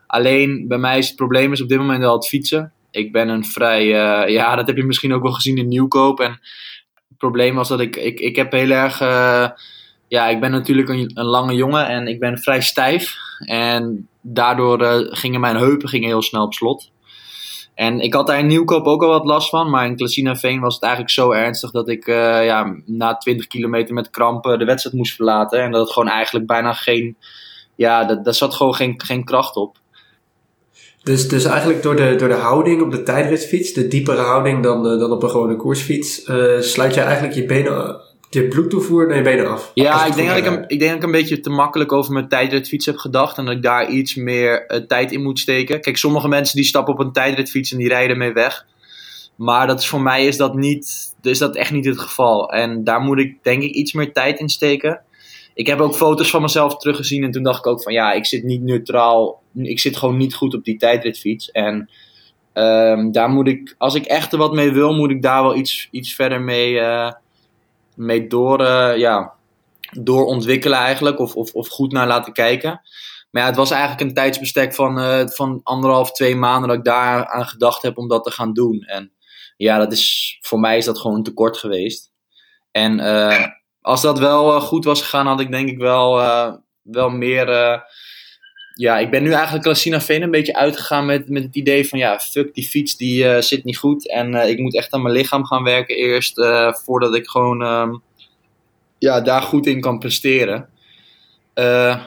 Alleen bij mij is het probleem is op dit moment wel het fietsen. Ik ben een vrij, ja, dat heb je misschien ook wel gezien in nieuwkoop. En probleem was dat ik, ik, ik heb heel erg. Ja, ik ben natuurlijk een, lange jongen en ik ben vrij stijf. En daardoor uh, gingen mijn heupen gingen heel snel op slot. En ik had daar in Nieuwkoop ook al wat last van. Maar in Klasina Veen was het eigenlijk zo ernstig dat ik uh, ja, na 20 kilometer met krampen de wedstrijd moest verlaten. En dat het gewoon eigenlijk bijna geen. Ja, dat, daar zat gewoon geen, geen kracht op. Dus, dus eigenlijk door de, door de houding op de tijdritfiets, de diepere houding dan, uh, dan op een gewone koersfiets, sluit je eigenlijk je benen, je bloedtoevoer naar je benen af. Ja, ik denk, dat ik, een, ik denk dat ik een beetje te makkelijk over mijn tijdritfiets heb gedacht en dat ik daar iets meer uh, tijd in moet steken. Kijk, sommige mensen die stappen op een tijdritfiets en die rijden mee weg. Maar dat is, voor mij is dat, niet, is dat echt niet het geval. En daar moet ik denk ik iets meer tijd in steken ik heb ook foto's van mezelf teruggezien en toen dacht ik ook van ja, ik zit niet neutraal. Ik zit gewoon niet goed op die tijdritfiets. En um, daar moet ik, als ik echt er wat mee wil, moet ik daar wel iets, iets verder mee, uh, mee door, uh, ja, door ontwikkelen eigenlijk. Of, of, of goed naar laten kijken. Maar ja, het was eigenlijk een tijdsbestek van, uh, van anderhalf, twee maanden dat ik daar aan gedacht heb om dat te gaan doen. En ja, dat is, voor mij is dat gewoon te kort geweest. En uh, als dat wel goed was gegaan, had ik denk ik wel, wel meer. Ja, ik ben nu eigenlijk Lassina Veen een beetje uitgegaan met, met het idee van ja, fuck die fiets, die zit niet goed. En ik moet echt aan mijn lichaam gaan werken eerst, voordat ik gewoon um, ja, daar goed in kan presteren.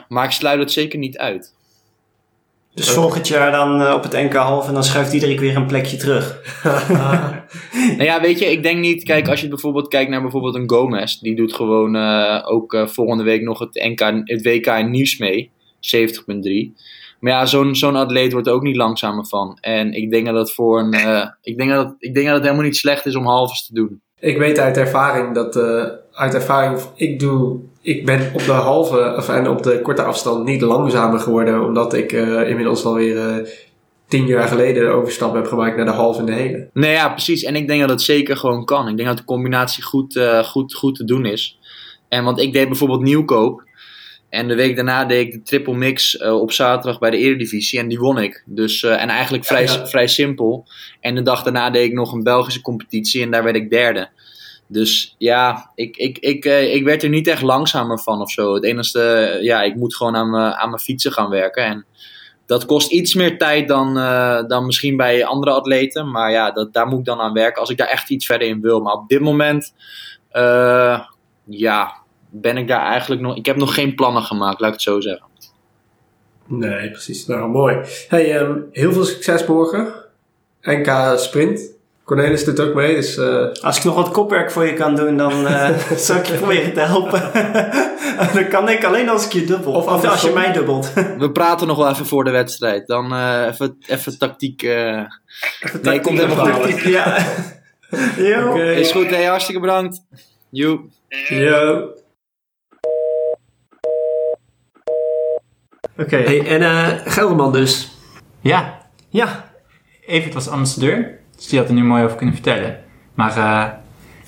maar ik sluit het zeker niet uit. Dus volgend jaar dan op het NK half en dan schuift iedereen weer een plekje terug. [laughs] nou ja, weet je, ik denk niet. Kijk, als je bijvoorbeeld kijkt naar bijvoorbeeld een Gomez, die doet gewoon ook volgende week nog het, NK, het WK in nieuws mee, 70.3. Maar ja, zo'n zo'n atleet wordt er ook niet langzamer van. En ik denk dat het voor een. ik, denk dat, ik denk dat het helemaal niet slecht is om halves te doen. Ik weet uit ervaring dat. uit ervaring, ik doe ik ben op de halve of, en op de korte afstand niet langzamer geworden, omdat ik uh, inmiddels alweer uh, tien jaar geleden de overstap heb gemaakt naar de halve en de hele. Nee, ja, precies. En ik denk dat het zeker gewoon kan. Ik denk dat de combinatie goed, eh, goed, goed te doen is. En want ik deed bijvoorbeeld nieuwkoop. En de week daarna deed ik de triple mix eh, op zaterdag bij de Eredivisie. En die won ik. Dus, eh, en eigenlijk vrij, Ja. vrij simpel. En de dag daarna deed ik nog een Belgische competitie. En daar werd ik derde. Dus ja, ik, ik, ik, eh, ik werd er niet echt langzamer van of zo. Het enige, ja, ik moet gewoon aan mijn, aan mijn fietsen gaan werken. En dat kost iets meer tijd dan, dan misschien bij andere atleten. Maar ja, dat, daar moet ik dan aan werken als ik daar echt iets verder in wil. Maar op dit moment, ja, ben ik daar eigenlijk nog... Ik heb nog geen plannen gemaakt, laat ik het zo zeggen. Nee, precies. Nou, mooi. Hey, ehm, heel veel succes morgen. NK Sprint. Cornelis doet ook mee, dus eh, Als ik nog wat kopwerk voor je kan doen, dan eh [laughs] zal ik je proberen te helpen. [laughs] dat kan ik alleen als ik je dubbel. Of Of, als je mij dubbelt. [laughs] We praten nog wel even voor de wedstrijd. Dan eh, even, even tactiek... eh nee, komt helemaal goed. Tactiek, Ja. Yo. Is goed, hey, hartstikke bedankt. Joe. Yo. Oké. Hey, en eh Gelderman dus. Ja, Ja. Evert was ambassadeur, dus die had er nu mooi over kunnen vertellen. Maar, eh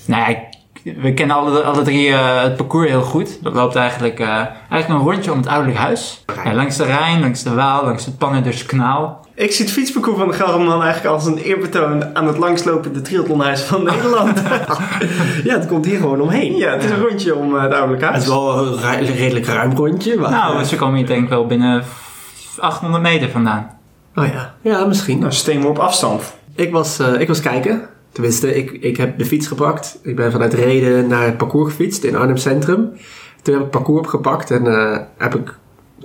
nou ja, ik- we kennen alle, alle drie eh, het parcours heel goed. Dat loopt eigenlijk, eh, eigenlijk een rondje om het ouderlijk huis. Ja, langs de Rijn, langs de Waal, langs het Pannenders kanaal. Ik zie het fietsparcours van de Gelderman eigenlijk als een eerbetoon aan het langslopende triathlonhuis van [laughs] Nederland. [laughs] Ja, het komt hier gewoon omheen. ja, het is een rondje om eh, het ouderlijk Het huis. is wel een redelijk ruim rondje. Maar, Nou, ze komen hier denk ik wel binnen 800 meter vandaan. Oh ja, ja misschien. Nou, steen op afstand. Ik was, eh, ik was kijken. Tenminste, ik, ik heb de fiets gepakt. Ik ben vanuit Reden naar het parcours gefietst in Arnhem Centrum. Toen heb ik het parcours opgepakt en eh, heb ik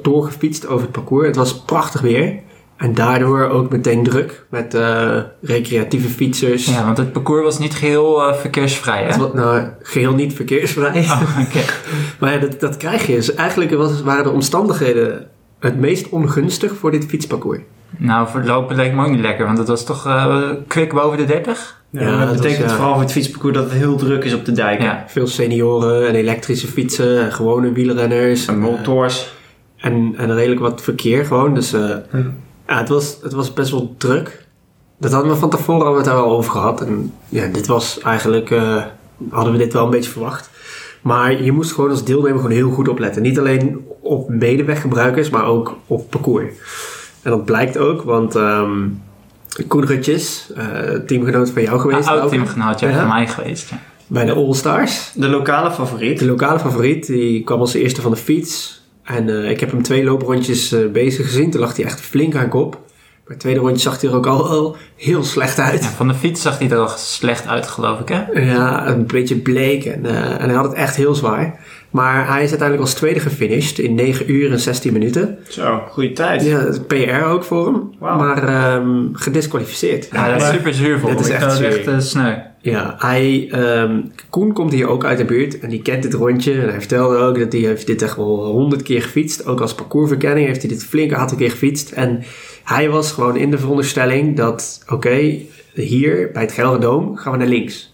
doorgefietst over het parcours. Het was prachtig weer. En daardoor ook meteen druk met eh, recreatieve fietsers. Ja, want het parcours was niet geheel eh, verkeersvrij, Het hè? was nou, geheel niet verkeersvrij. Oh. [laughs] Maar ja, dat, dat krijg je. Dus eigenlijk was, waren de omstandigheden het meest ongunstig voor dit fietsparcours. Nou, voor het lopen leek me ook niet lekker, want het was toch eh kwik boven de 30? Ja, Ja, dat dat betekent was, ja. vooral voor het fietsparcours dat het heel druk is op de dijken. Ja. Veel senioren en elektrische fietsen en gewone wielrenners. En En, motors. en, en redelijk wat verkeer gewoon. Dus eh, ja, het, was, het was best wel druk. Dat hadden we van tevoren hadden we het daar wel over gehad. En ja, dit was eigenlijk, eh, hadden we dit wel een beetje verwacht. Maar je moest gewoon als deelnemer gewoon heel goed opletten. Niet alleen op medeweggebruikers, maar ook op parcours. En dat blijkt ook, want ehm Koen Rutjes, eh, teamgenoot van jou geweest. Een oud ook, teamgenootje Ja. van mij geweest. Ja. Bij de All Stars. De lokale favoriet. De lokale favoriet, die kwam als eerste van de fiets. En eh, ik heb hem twee looprondjes eh, bezig gezien. Toen lag hij echt flink aan kop. Maar het tweede rondje zag hij er ook al, al heel slecht Ja, uit. van de fiets zag hij er al slecht uit, geloof ik, hè? Ja, een beetje bleek. En, eh, en hij had het echt heel zwaar. Maar hij is uiteindelijk als tweede gefinished in 9 uur en 16 minuten. Zo, goede tijd. Ja, dat PR ook voor hem. Wauw. Maar ehm, gedisqualificeerd. Ja, dat is super zuur voor Dit hem. is echt zuur. echt eh, sneu. Ja, hij, ehm, Koen komt hier ook uit de buurt en die kent dit rondje. En hij vertelde ook dat hij heeft dit echt wel honderd keer gefietst. Ook als parcoursverkenning heeft hij dit flink een aantal keer gefietst. En hij was gewoon in de veronderstelling dat, oké, hier bij het Gelderdoom gaan we naar links.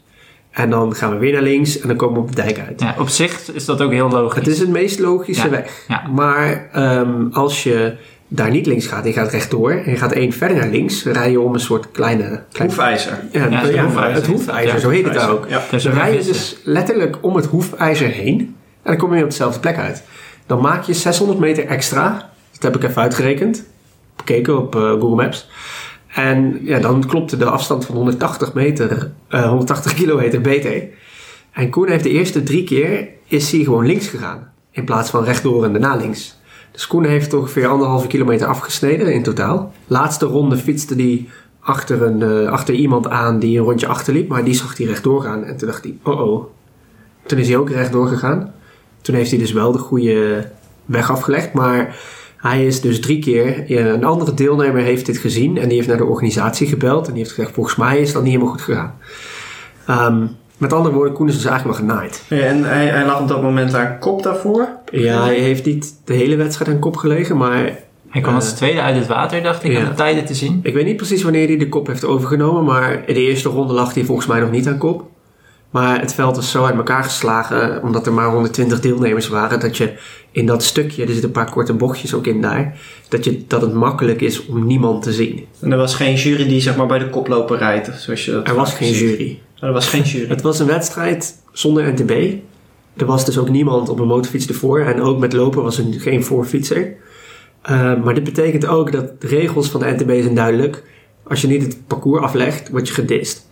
En dan gaan we weer naar links en dan komen we op de dijk uit. Ja, op zich is dat ook heel logisch. Het is het meest logische Ja, weg. ja. Maar ehm, als je daar niet links gaat, en je gaat rechtdoor en je gaat één verder naar links, rij je om een soort kleine... kleine Hoefijzer. ja, Ja, ja, het hoefijzer het hoefijzer, Ja, zo heet het daar ook. Ja. Dus Dan rij je dus letterlijk om het hoefijzer heen. En dan kom je op dezelfde plek uit. Dan maak je 600 meter extra. Dat heb ik even uitgerekend. Bekeken op eh, Google Maps. En ja, dan klopte de afstand van 180 meter, eh, 180 kilometer beter. En Koen heeft de eerste drie keer is hij gewoon links gegaan. In plaats van rechtdoor en daarna links. Dus Koen heeft ongeveer anderhalve kilometer afgesneden in totaal. Laatste ronde fietste hij achter, een, eh, achter iemand aan die een rondje achterliep. Maar die zag hij rechtdoor gaan. En toen dacht hij, oh oh. Toen is hij ook rechtdoor gegaan. Toen heeft hij dus wel de goede weg afgelegd. Maar hij is dus drie keer... ja, Een andere deelnemer heeft dit gezien. En die heeft naar de organisatie gebeld. En die heeft gezegd, volgens mij is dat niet helemaal goed gegaan. Ehm, met andere woorden, Koen is dus eigenlijk wel genaaid. Ja, en hij, hij lag op dat moment aan kop daarvoor. Ja, hij heeft niet de hele wedstrijd aan kop gelegen. Maar Hij kwam als Eh, tweede uit het water, dacht ik, ja. aan de tijden te zien. Ik weet niet precies wanneer hij de kop heeft overgenomen, maar in de eerste ronde lag hij volgens mij nog niet aan kop. Maar het veld was zo uit elkaar geslagen, omdat er maar 120 deelnemers waren, dat je in dat stukje, er zitten een paar korte bochtjes ook in daar, dat, je, dat het makkelijk is om niemand te zien. En er was geen jury die zeg maar bij de koploper rijdt, zoals je dat Er was geen ziet. jury. Er was geen jury. Het was een wedstrijd zonder NTB. Er was dus ook niemand op een motorfiets ervoor. En ook met lopen was er geen voorfietser. Eh, maar dit betekent ook dat de regels van de NTB zijn duidelijk. Als je niet het parcours aflegt, word je gedist.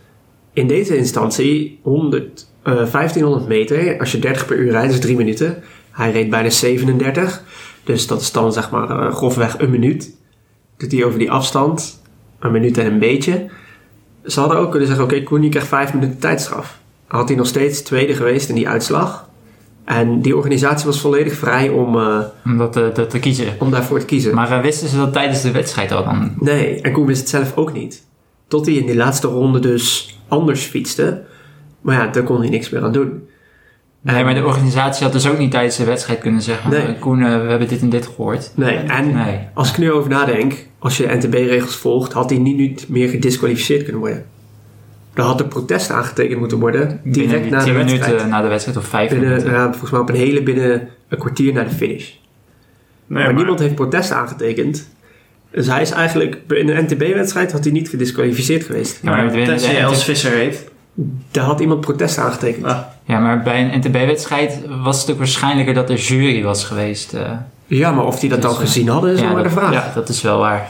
In deze instantie 100, eh, 1500 meter. Als je 30 per uur rijdt, is 3 minuten. Hij reed bijna 37. Dus dat is dan zeg maar eh, grofweg een minuut. Doet hij over die afstand. Een minuut en een beetje. Ze hadden ook kunnen zeggen, oké, Koen, je krijgt 5 minuten tijdstraf had hij nog steeds tweede geweest in die uitslag. En die organisatie was volledig vrij om, eh, Om dat te, kiezen. om daarvoor te kiezen. Maar eh, wisten ze dat tijdens de wedstrijd al dan? Nee, en Koen wist het zelf ook niet. Tot hij in die laatste ronde dus anders fietste. Maar ja, daar kon hij niks meer aan doen. Nee, maar de organisatie had dus ook niet tijdens de wedstrijd kunnen zeggen... Nee. eh, Koen, eh, we hebben dit en dit gehoord. Nee, en Nee. als ik er nu over nadenk, als je de NTB-regels volgt, had hij niet, niet meer gedisqualificeerd kunnen worden. Dan had er protest aangetekend moeten worden, Binnen direct die na de 10 wedstrijd. minuten na de wedstrijd of 5 Binnen, minuten. ja, volgens mij op een hele binnen een kwartier na de finish. Nee, maar, niemand heeft protest aangetekend. Dus hij is eigenlijk, in een NTB-wedstrijd had hij niet gedisqualificeerd geweest. Ja, maar tenzij je Els Visser heet. Daar had iemand protest aangetekend. Ah, Ja, maar bij een NTB-wedstrijd was het ook waarschijnlijker dat er jury was geweest. eh. Ja, maar of die dat Dus, dan eh, gezien hadden, is ja, nog maar de vraag. ja, dat is wel waar.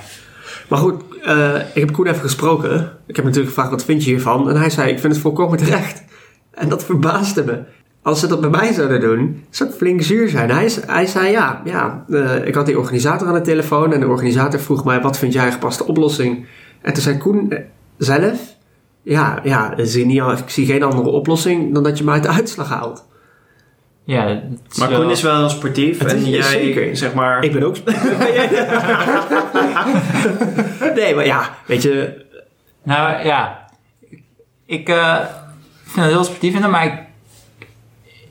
Maar goed, eh, ik heb Koen even gesproken. Ik heb natuurlijk gevraagd, wat vind je hiervan? En hij zei, ik vind het volkomen terecht. En dat verbaasde me. Als ze dat bij mij zouden doen, zou ik flink zuur zijn. Hij, is- hij zei, ja, ja eh, ik had die organisator aan de telefoon. En de organisator vroeg mij, wat vind jij een gepaste oplossing? En toen zei Koen eh, zelf, ja, ja ik, zie niet, ik zie geen andere oplossing dan dat je me uit de uitslag haalt. Ja, maar wel- Koen is wel heel sportief. Het is- en jij, zeker. zeg maar... Ik ben ook... [laughs] nee, maar ja, weet je, Nou ja, ik eh, vind het heel sportief maar ik,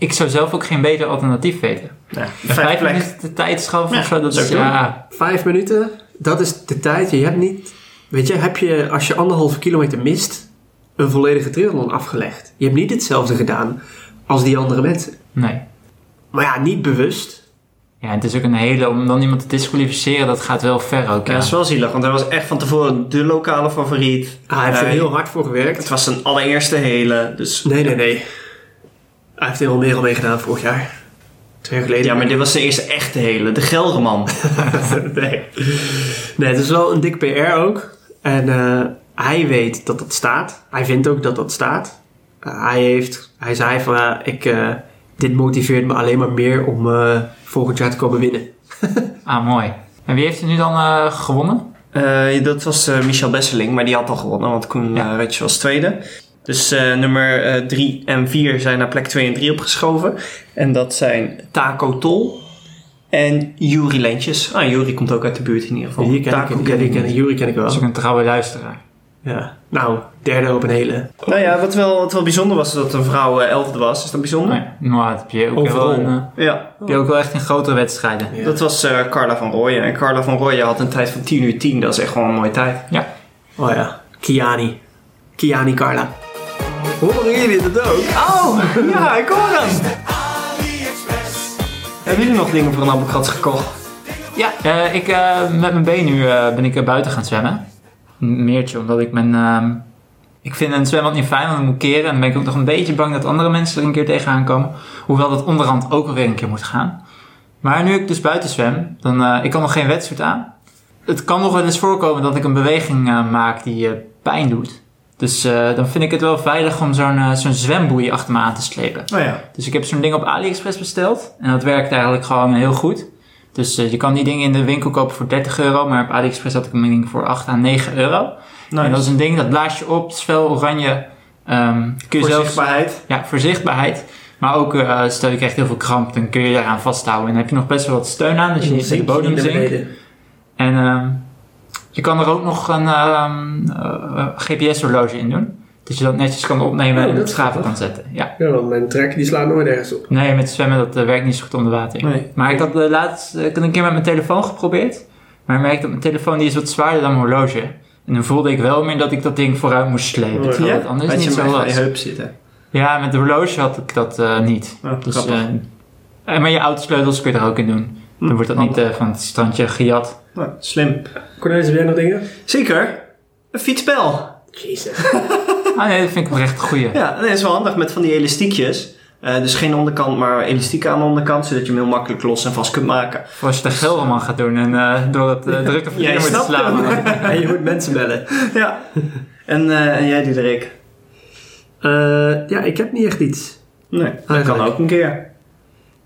ik zou zelf ook geen beter alternatief weten. ja, Vijf, minuten de tijdstraf Ja, of zo, dat is ja, Vijf minuten, dat is de tijd. Je hebt niet, weet je, heb je als je anderhalve kilometer mist, een volledige triathlon afgelegd. Je hebt niet hetzelfde gedaan als die andere mensen. nee. Maar ja, niet bewust. Ja, het is ook een hele, om dan iemand te disqualificeren, dat gaat wel ver ook. Ja, Ja. dat is wel zielig, want hij was echt van tevoren de lokale favoriet. Ah, hij heeft er heel hard voor gewerkt. Het was zijn allereerste hele, dus... Nee, nee, nee. Hij heeft er al meer al mee gedaan vorig jaar. Twee jaar geleden. Ja, maar dit was zijn eerste echte hele, de Gelderman. [laughs] nee. Nee, het is wel een dik PR ook. En eh, hij weet dat dat staat. Hij vindt ook dat dat staat. Eh, hij, heeft, hij zei van, ik, eh, dit motiveert me alleen maar meer om eh, volgend jaar te komen winnen. [laughs] Ah, mooi. En wie heeft er nu dan eh, gewonnen? Eh, dat was eh, Michel Besseling, maar die had al gewonnen, want Koen Ja. was tweede. Dus eh, nummer 3 en 4 zijn naar plek 2 en 3 opgeschoven. En dat zijn Taco Tol en Juri Lentjes. Ah, Juri komt ook uit de buurt in ieder geval. Hier ken ik, Taco die ken ik, ken ik, Jury ken ik Dat is wel. ook een trouwe luisteraar. Ja. Nou, derde op een hele. Nou ja, wat wel, wat wel bijzonder was, is dat een vrouw eh, elfde was. Is dat bijzonder? Nee, maar dat heb je ook, Overal. wel in, eh, Ja, heb je ook wel echt in grotere wedstrijden. Ja. dat was eh, Carla van Rooyen. En Carla van Rooyen had een tijd van 10 uur 10. Dat is echt gewoon een mooie tijd. Oh ja, Kiani. Kiani Carla. Horen jullie dat ook? Oh, ja, ik hoor hem. Hebben jullie nog dingen voor een appelkrats gekocht? Ja, eh, ik, eh, met mijn been nu eh, ben ik buiten gaan zwemmen. Een meertje, omdat ik mijn... ehm, ik vind een zwembad niet fijn, want ik moet keren. En dan ben ik ook nog een beetje bang dat andere mensen er een keer tegenaan komen. Hoewel dat onderhand ook alweer een keer moet gaan. Maar nu ik dus buiten zwem, dan... eh, ik kan nog geen wetsuit aan. Het kan nog wel eens voorkomen dat ik een beweging eh, maak die eh, pijn doet. Dus eh, dan vind ik het wel veilig om zo'n eh, zo'n zwemboei achter me aan te slepen. Oh ja. Dus ik heb zo'n ding op AliExpress besteld. En dat werkt eigenlijk gewoon heel goed. Dus eh, je kan die dingen in de winkel kopen voor 30 euro. Maar op AliExpress had ik hem ik voor 8 à 9 euro. En dat is een ding, dat blaas je op. Het is fel oranje. Ehm, kun je Voor zelfs, zichtbaarheid. ja, voor zichtbaarheid. Maar ook, eh, stel je krijgt heel veel kramp, dan kun je daaraan vasthouden. En dan heb je nog best wel wat steun aan, dat je niet in de bodem zinkt. En ehm, je kan er ook nog een ehm, eh, GPS-horloge in doen. Dat je dat netjes kan opnemen Oh, en op is grappig. kan zetten. Ja. Ja, want mijn trek die slaat nooit ergens op. Nee, met zwemmen dat eh, werkt niet zo goed onder water. Nee. Maar ik had uh, laatst ik had een keer met mijn telefoon geprobeerd. Maar ik merkte dat mijn telefoon die is wat zwaarder dan mijn horloge. En dan voelde ik wel meer dat ik dat ding vooruit moest slepen. Oh, Ja, het anders had niet je zo je was. heup zitten. Ja, met de horloge had ik dat eh, niet. Oh, Dus, eh, maar je autosleutels kun je er ook in doen. Dan wordt dat niet eh, van het strandje gejat. Nou, slim. Cornelis, heb jij nog dingen? Zeker. Een fietsbel. Jezus. [laughs] Ah nee, dat vind ik wel echt goeie. Ja, dat is wel handig met van die elastiekjes. Eh, dus geen onderkant, maar elastiek aan de onderkant, zodat je hem heel makkelijk los en vast kunt maken. Voor als je de Gelderman gaat doen en eh, door het uh, drukke verkeer moet slaan. en je moet mensen bellen. Ja. En, eh, en jij, Diederik? Eh, ja, ik heb niet echt iets. Nee, dat kan ook een keer.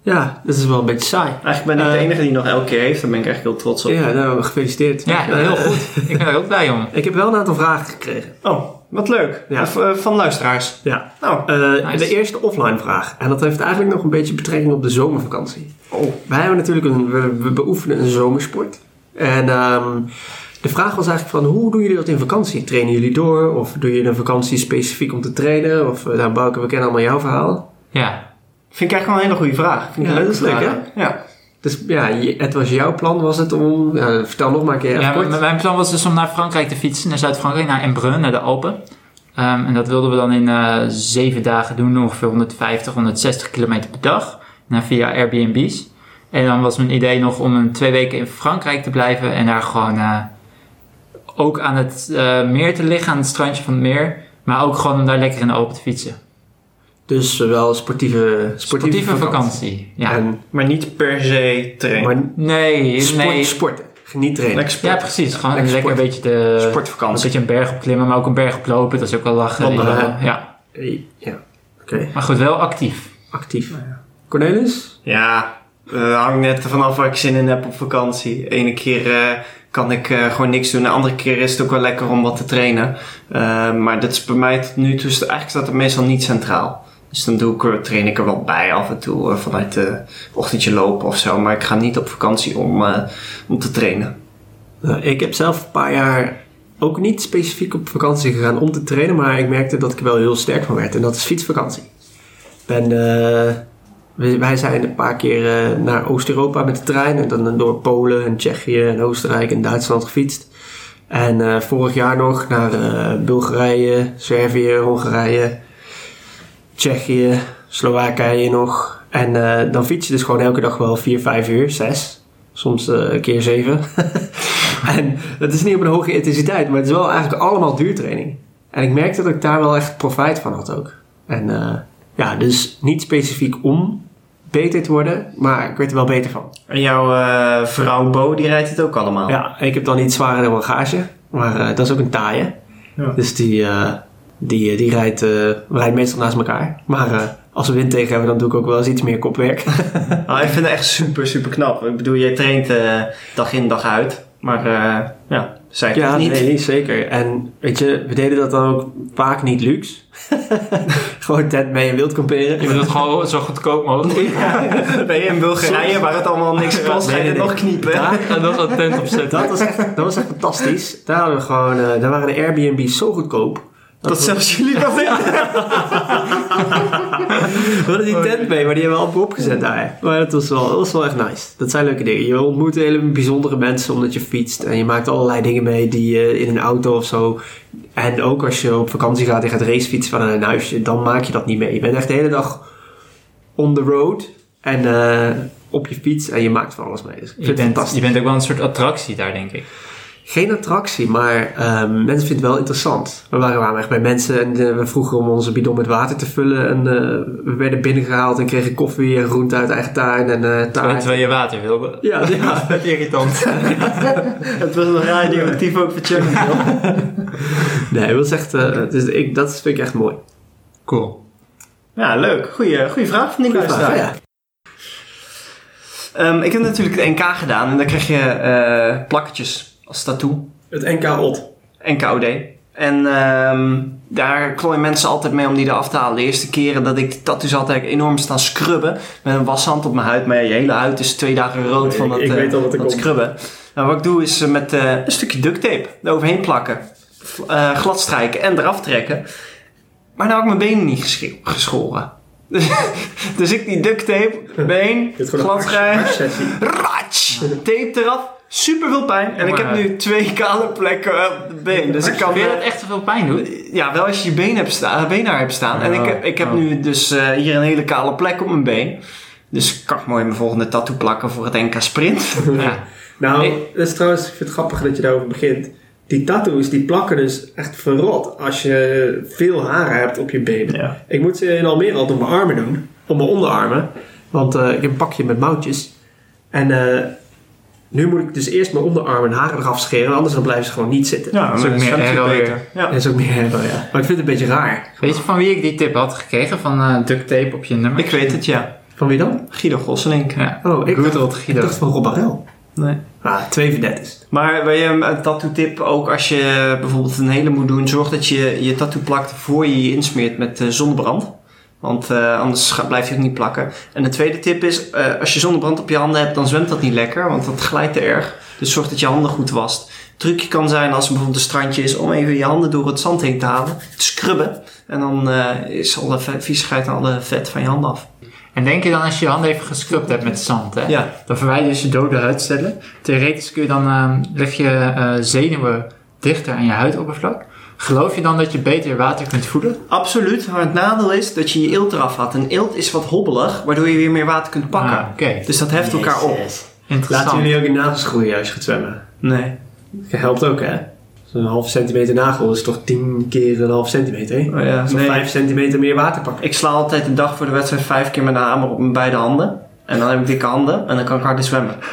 Ja, dat is wel een beetje saai. Eigenlijk ben ik de Eh, enige die nog elke keer heeft. Daar ben ik eigenlijk heel trots op. Ja, nou, gefeliciteerd. Ja, heel goed. Ik ben er ook blij om. Ik heb wel een aantal vragen gekregen. Oh, wat leuk. Ja. Of, eh, van luisteraars. Ja. Nou, Eh, Nice. De eerste offline vraag. En dat heeft eigenlijk nog een beetje betrekking op de zomervakantie. oh. Wij hebben natuurlijk een, we, we beoefenen een zomersport. En ehm, de vraag was eigenlijk van hoe doen jullie dat in vakantie? Trainen jullie door? Of doe je een vakantie specifiek om te trainen? Of nou Bouke, we kennen allemaal jouw verhaal. Ja. Vind ik eigenlijk wel een hele goede vraag. Vind ik Ja, een dat is leuke leuk, vraag. Ja. Dus ja, het was jouw plan was het om... ja, vertel nog maar een keer even ja kort. mijn- plan was dus om naar Frankrijk te fietsen, naar Zuid-Frankrijk, naar Embrun, naar de Alpen. Ehm, en dat wilden we dan in eh, zeven dagen doen, ongeveer 150, 160 kilometer per dag. Nou, via Airbnb's. En dan was mijn idee nog om een twee weken in Frankrijk te blijven en daar gewoon eh, ook aan het eh, meer te liggen, aan het strandje van het meer. Maar ook gewoon om daar lekker in de Alpen te fietsen. Dus wel sportieve, sportieve, Sportieve vakantie. Ja. En, Maar niet per se trainen. maar nee, sport, nee. sporten. Niet trainen. Ja, precies. Gewoon Lekker lekker, een beetje de... Een Sportvakantie. beetje een berg opklimmen, maar ook een berg oplopen. Dat is ook wel lachen. Wandelen? Ja. Eh, Ja, oké. Maar goed, wel actief. Actief. Cornelis? Ja, uh, hangt net vanaf waar ik zin in heb op vakantie. Ene keer uh, kan ik uh, gewoon niks doen. De andere keer is het ook wel lekker om wat te trainen. Uh, maar dat is bij mij tot nu toe... Eigenlijk staat het meestal niet centraal. Dus dan doe ik, er- train ik er wel bij af en toe. uh, vanuit de ochtendje lopen of zo. Maar ik ga niet op vakantie om, uh, om te trainen. Nou, ik heb zelf een paar jaar ook niet specifiek op vakantie gegaan om te trainen. Maar ik merkte dat ik er wel heel sterk van werd. En dat is fietsvakantie. Ben... eh, wij- zijn een paar keer eh, naar Oost-Europa met de trein. En dan door Polen en Tsjechië en Oostenrijk en Duitsland gefietst. En eh, vorig jaar nog naar eh, Bulgarije, Servië, Hongarije, Tsjechië, Slowakije nog. En eh, dan fiets je dus gewoon elke dag wel 4, 5 uur, 6. Soms eh, een keer 7. [laughs] en dat is niet op een hoge intensiteit, maar het is wel eigenlijk allemaal duurtraining. En ik merkte dat ik daar wel echt profijt van had ook. En eh, ja, dus niet specifiek om beter te worden, maar ik werd er wel beter van. En jouw uh, vrouw Bo, die rijdt het ook allemaal. Ja, ik heb dan iets zwaardere bagage, maar uh, dat is ook een taaie. Ja. Dus die, die, die rijdt, we rijden meestal naast elkaar. Maar uh, als we wind tegen hebben, dan doe ik ook wel eens iets meer kopwerk. nou, [laughs] ik vind het echt super, super knap. Ik bedoel, jij traint uh, dag in, dag uit. Maar uh, ja, ik ja, niet. nee, zeker. En weet je, we deden dat dan ook vaak niet luxe. [laughs] gewoon tent mee en wild kamperen. Je moet het gewoon zo goedkoop mogelijk. [laughs] Ja, ben je in Bulgarije waar het allemaal niks kost, ga je nog kniepen. Daar, en nog een tent opzetten. Dat was echt, dat was echt fantastisch. Daar, hadden we gewoon, uh, daar waren de Airbnb's zo goedkoop. Dat, dat zelfs jullie dat [laughs] weten. we hadden die tent mee, maar die hebben we amper opgezet daar. Maar dat was, wel, dat was wel echt nice. Dat zijn leuke dingen. Je ontmoet hele bijzondere mensen omdat je fietst. En je maakt allerlei dingen mee die je in een auto of zo... En ook als je op vakantie gaat en gaat racefietsen van een huisje... dan maak je dat niet mee. Je bent echt de hele dag on the road. En uh, op je fiets en je maakt van alles mee. Dus je, bent, je bent ook wel een soort attractie daar, denk ik. Geen attractie, maar um, mensen vinden het wel interessant. We waren, waren echt bij mensen en uh, we vroegen om onze bidon met water te vullen. En uh, we werden binnengehaald en kregen koffie en groente uit eigen tuin. En, uh, taart. Terwijl je water wilde. Ja, [laughs] ja. dat is irritant. [laughs] het was nog radioactief ook voor Chernobyl. [laughs] nee, dat is echt, dus ik, dat vind ik echt mooi. Cool. Ja, leuk. Goeie, goeie vraag van die luisteraar. Ja. Um, ik heb natuurlijk het NK gedaan en dan krijg je uh, plakketjes als tattoo. Het NK-OD. NKOD. En um, daar klooien mensen altijd mee om die eraf te halen. De eerste keren dat ik die tattoos altijd enorm staan scrubben. Met een washand op mijn huid. Maar je hele huid is twee dagen rood van dat, ik, ik weet al wat dat scrubben. Nou, wat ik doe is met uh, een stukje duct tape eroverheen plakken. Uh, glad strijken en eraf trekken. Maar nou heb ik mijn benen niet geschoren. [laughs] dus ik die duct tape, been, harssessie. ratsch, tape eraf, super veel pijn. En ik heb nu twee kale plekken op de been. Dus ik kan... Vind je eh, dat echt zoveel pijn doet? Ja, wel als je je been hebt staan, beenhaar hebt staan. En ik heb, ik heb Oh. nu dus eh, hier een hele kale plek op mijn been. Dus kan ik mooi mijn volgende tattoo plakken voor het NK Sprint. [laughs] Ja. Nou, Nee. dat is trouwens, ik vind het grappig dat je daarover begint. Die tattoos, die plakken dus echt verrot als je veel haren hebt op je benen. Ja. Ik moet ze in Almere altijd op mijn armen doen. Op mijn onderarmen. Want eh, ik heb een pakje met mouwtjes. En eh, nu moet ik dus eerst mijn onderarmen en haren eraf scheren. Anders dan blijven ze gewoon niet zitten. Ja, Dat is ook meer weer. Ja. Dat is ook meer hebben, ja. Maar ik vind het een beetje raar. Weet je van wie ik die tip had gekregen? Van eh duct tape op je nummer? Ik weet het, ja. Van wie dan? Guido Gosselink. Ja. Oh, ik dacht, old ik Guido. dacht van Rob Barel. Nee. Ah, twee verdettes. Maar wil je een tattoo tip ook als je bijvoorbeeld een hele moet doen, zorg dat je je tattoo plakt voor je je insmeert met eh, zonnebrand. Want eh, anders blijft hij ook niet plakken. En de tweede tip is, eh, als je zonnebrand op je handen hebt, dan zwemt dat niet lekker, want dat glijdt te erg. Dus zorg dat je handen goed wast. trucje kan zijn als er bijvoorbeeld een strandje is, om even je handen door het zand heen te halen, te scrubben. En dan is alle viezigheid en alle vet van je handen af. En denk je dan als je je handen even gescrubt hebt met zand, hè? Ja. Dan verwijder je dus je dode huidcellen. Theoretisch kun je dan, ehm, leg je eh, zenuwen dichter aan je huidoppervlak. Geloof je dan dat je beter water kunt voelen? Absoluut, maar het nadeel is dat je je eelt eraf had. En eelt is wat hobbelig, waardoor je weer meer water kunt pakken. Ah, Oké. Dus dat heft elkaar op. Interessant. Laten jullie ook je nagels groeien als je gaat zwemmen? Nee. Dat helpt ook, hè? Zo'n halve centimeter nagel is toch 10 keer een half centimeter, hè? Oh ja, Zo'n nee. 5 centimeter meer water pakken. Ik sla altijd de dag voor de wedstrijd vijf keer met een hamer op mijn beide handen. En dan heb ik dikke handen en dan kan ik harder zwemmen. [laughs]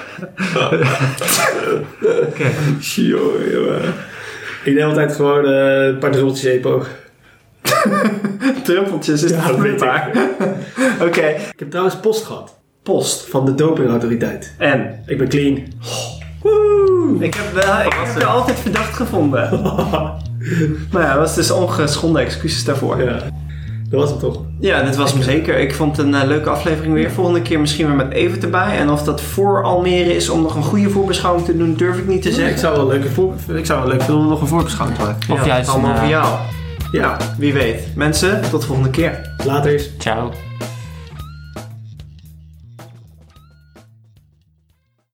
Jongen. Ik neem altijd gewoon eh, een paar druppeltjes EPO. [laughs] Druppeltjes is Ja, dat weet. [laughs] Oké, Ik heb trouwens post gehad post. van de dopingautoriteit. En? Ik ben clean. Ik heb, wel, ik heb je altijd verdacht gevonden. [laughs] maar ja, dat was dus ongeschonden excuses daarvoor. Ja, dat was het toch? Ja, dit was hem zeker. Ik vond het een eh, leuke aflevering weer. Volgende keer misschien weer met Evert erbij. En of dat voor Almere is om nog een goede voorbeschouwing te doen, durf ik niet te Ik zeggen. zou wel leuk, voor, ik zou wel leuk vinden om nog een voorbeschouwing te maken. Of Ja, juist allemaal een, voor eh, jou. Ja, Wie weet. Mensen, tot de volgende keer. later is. Ciao.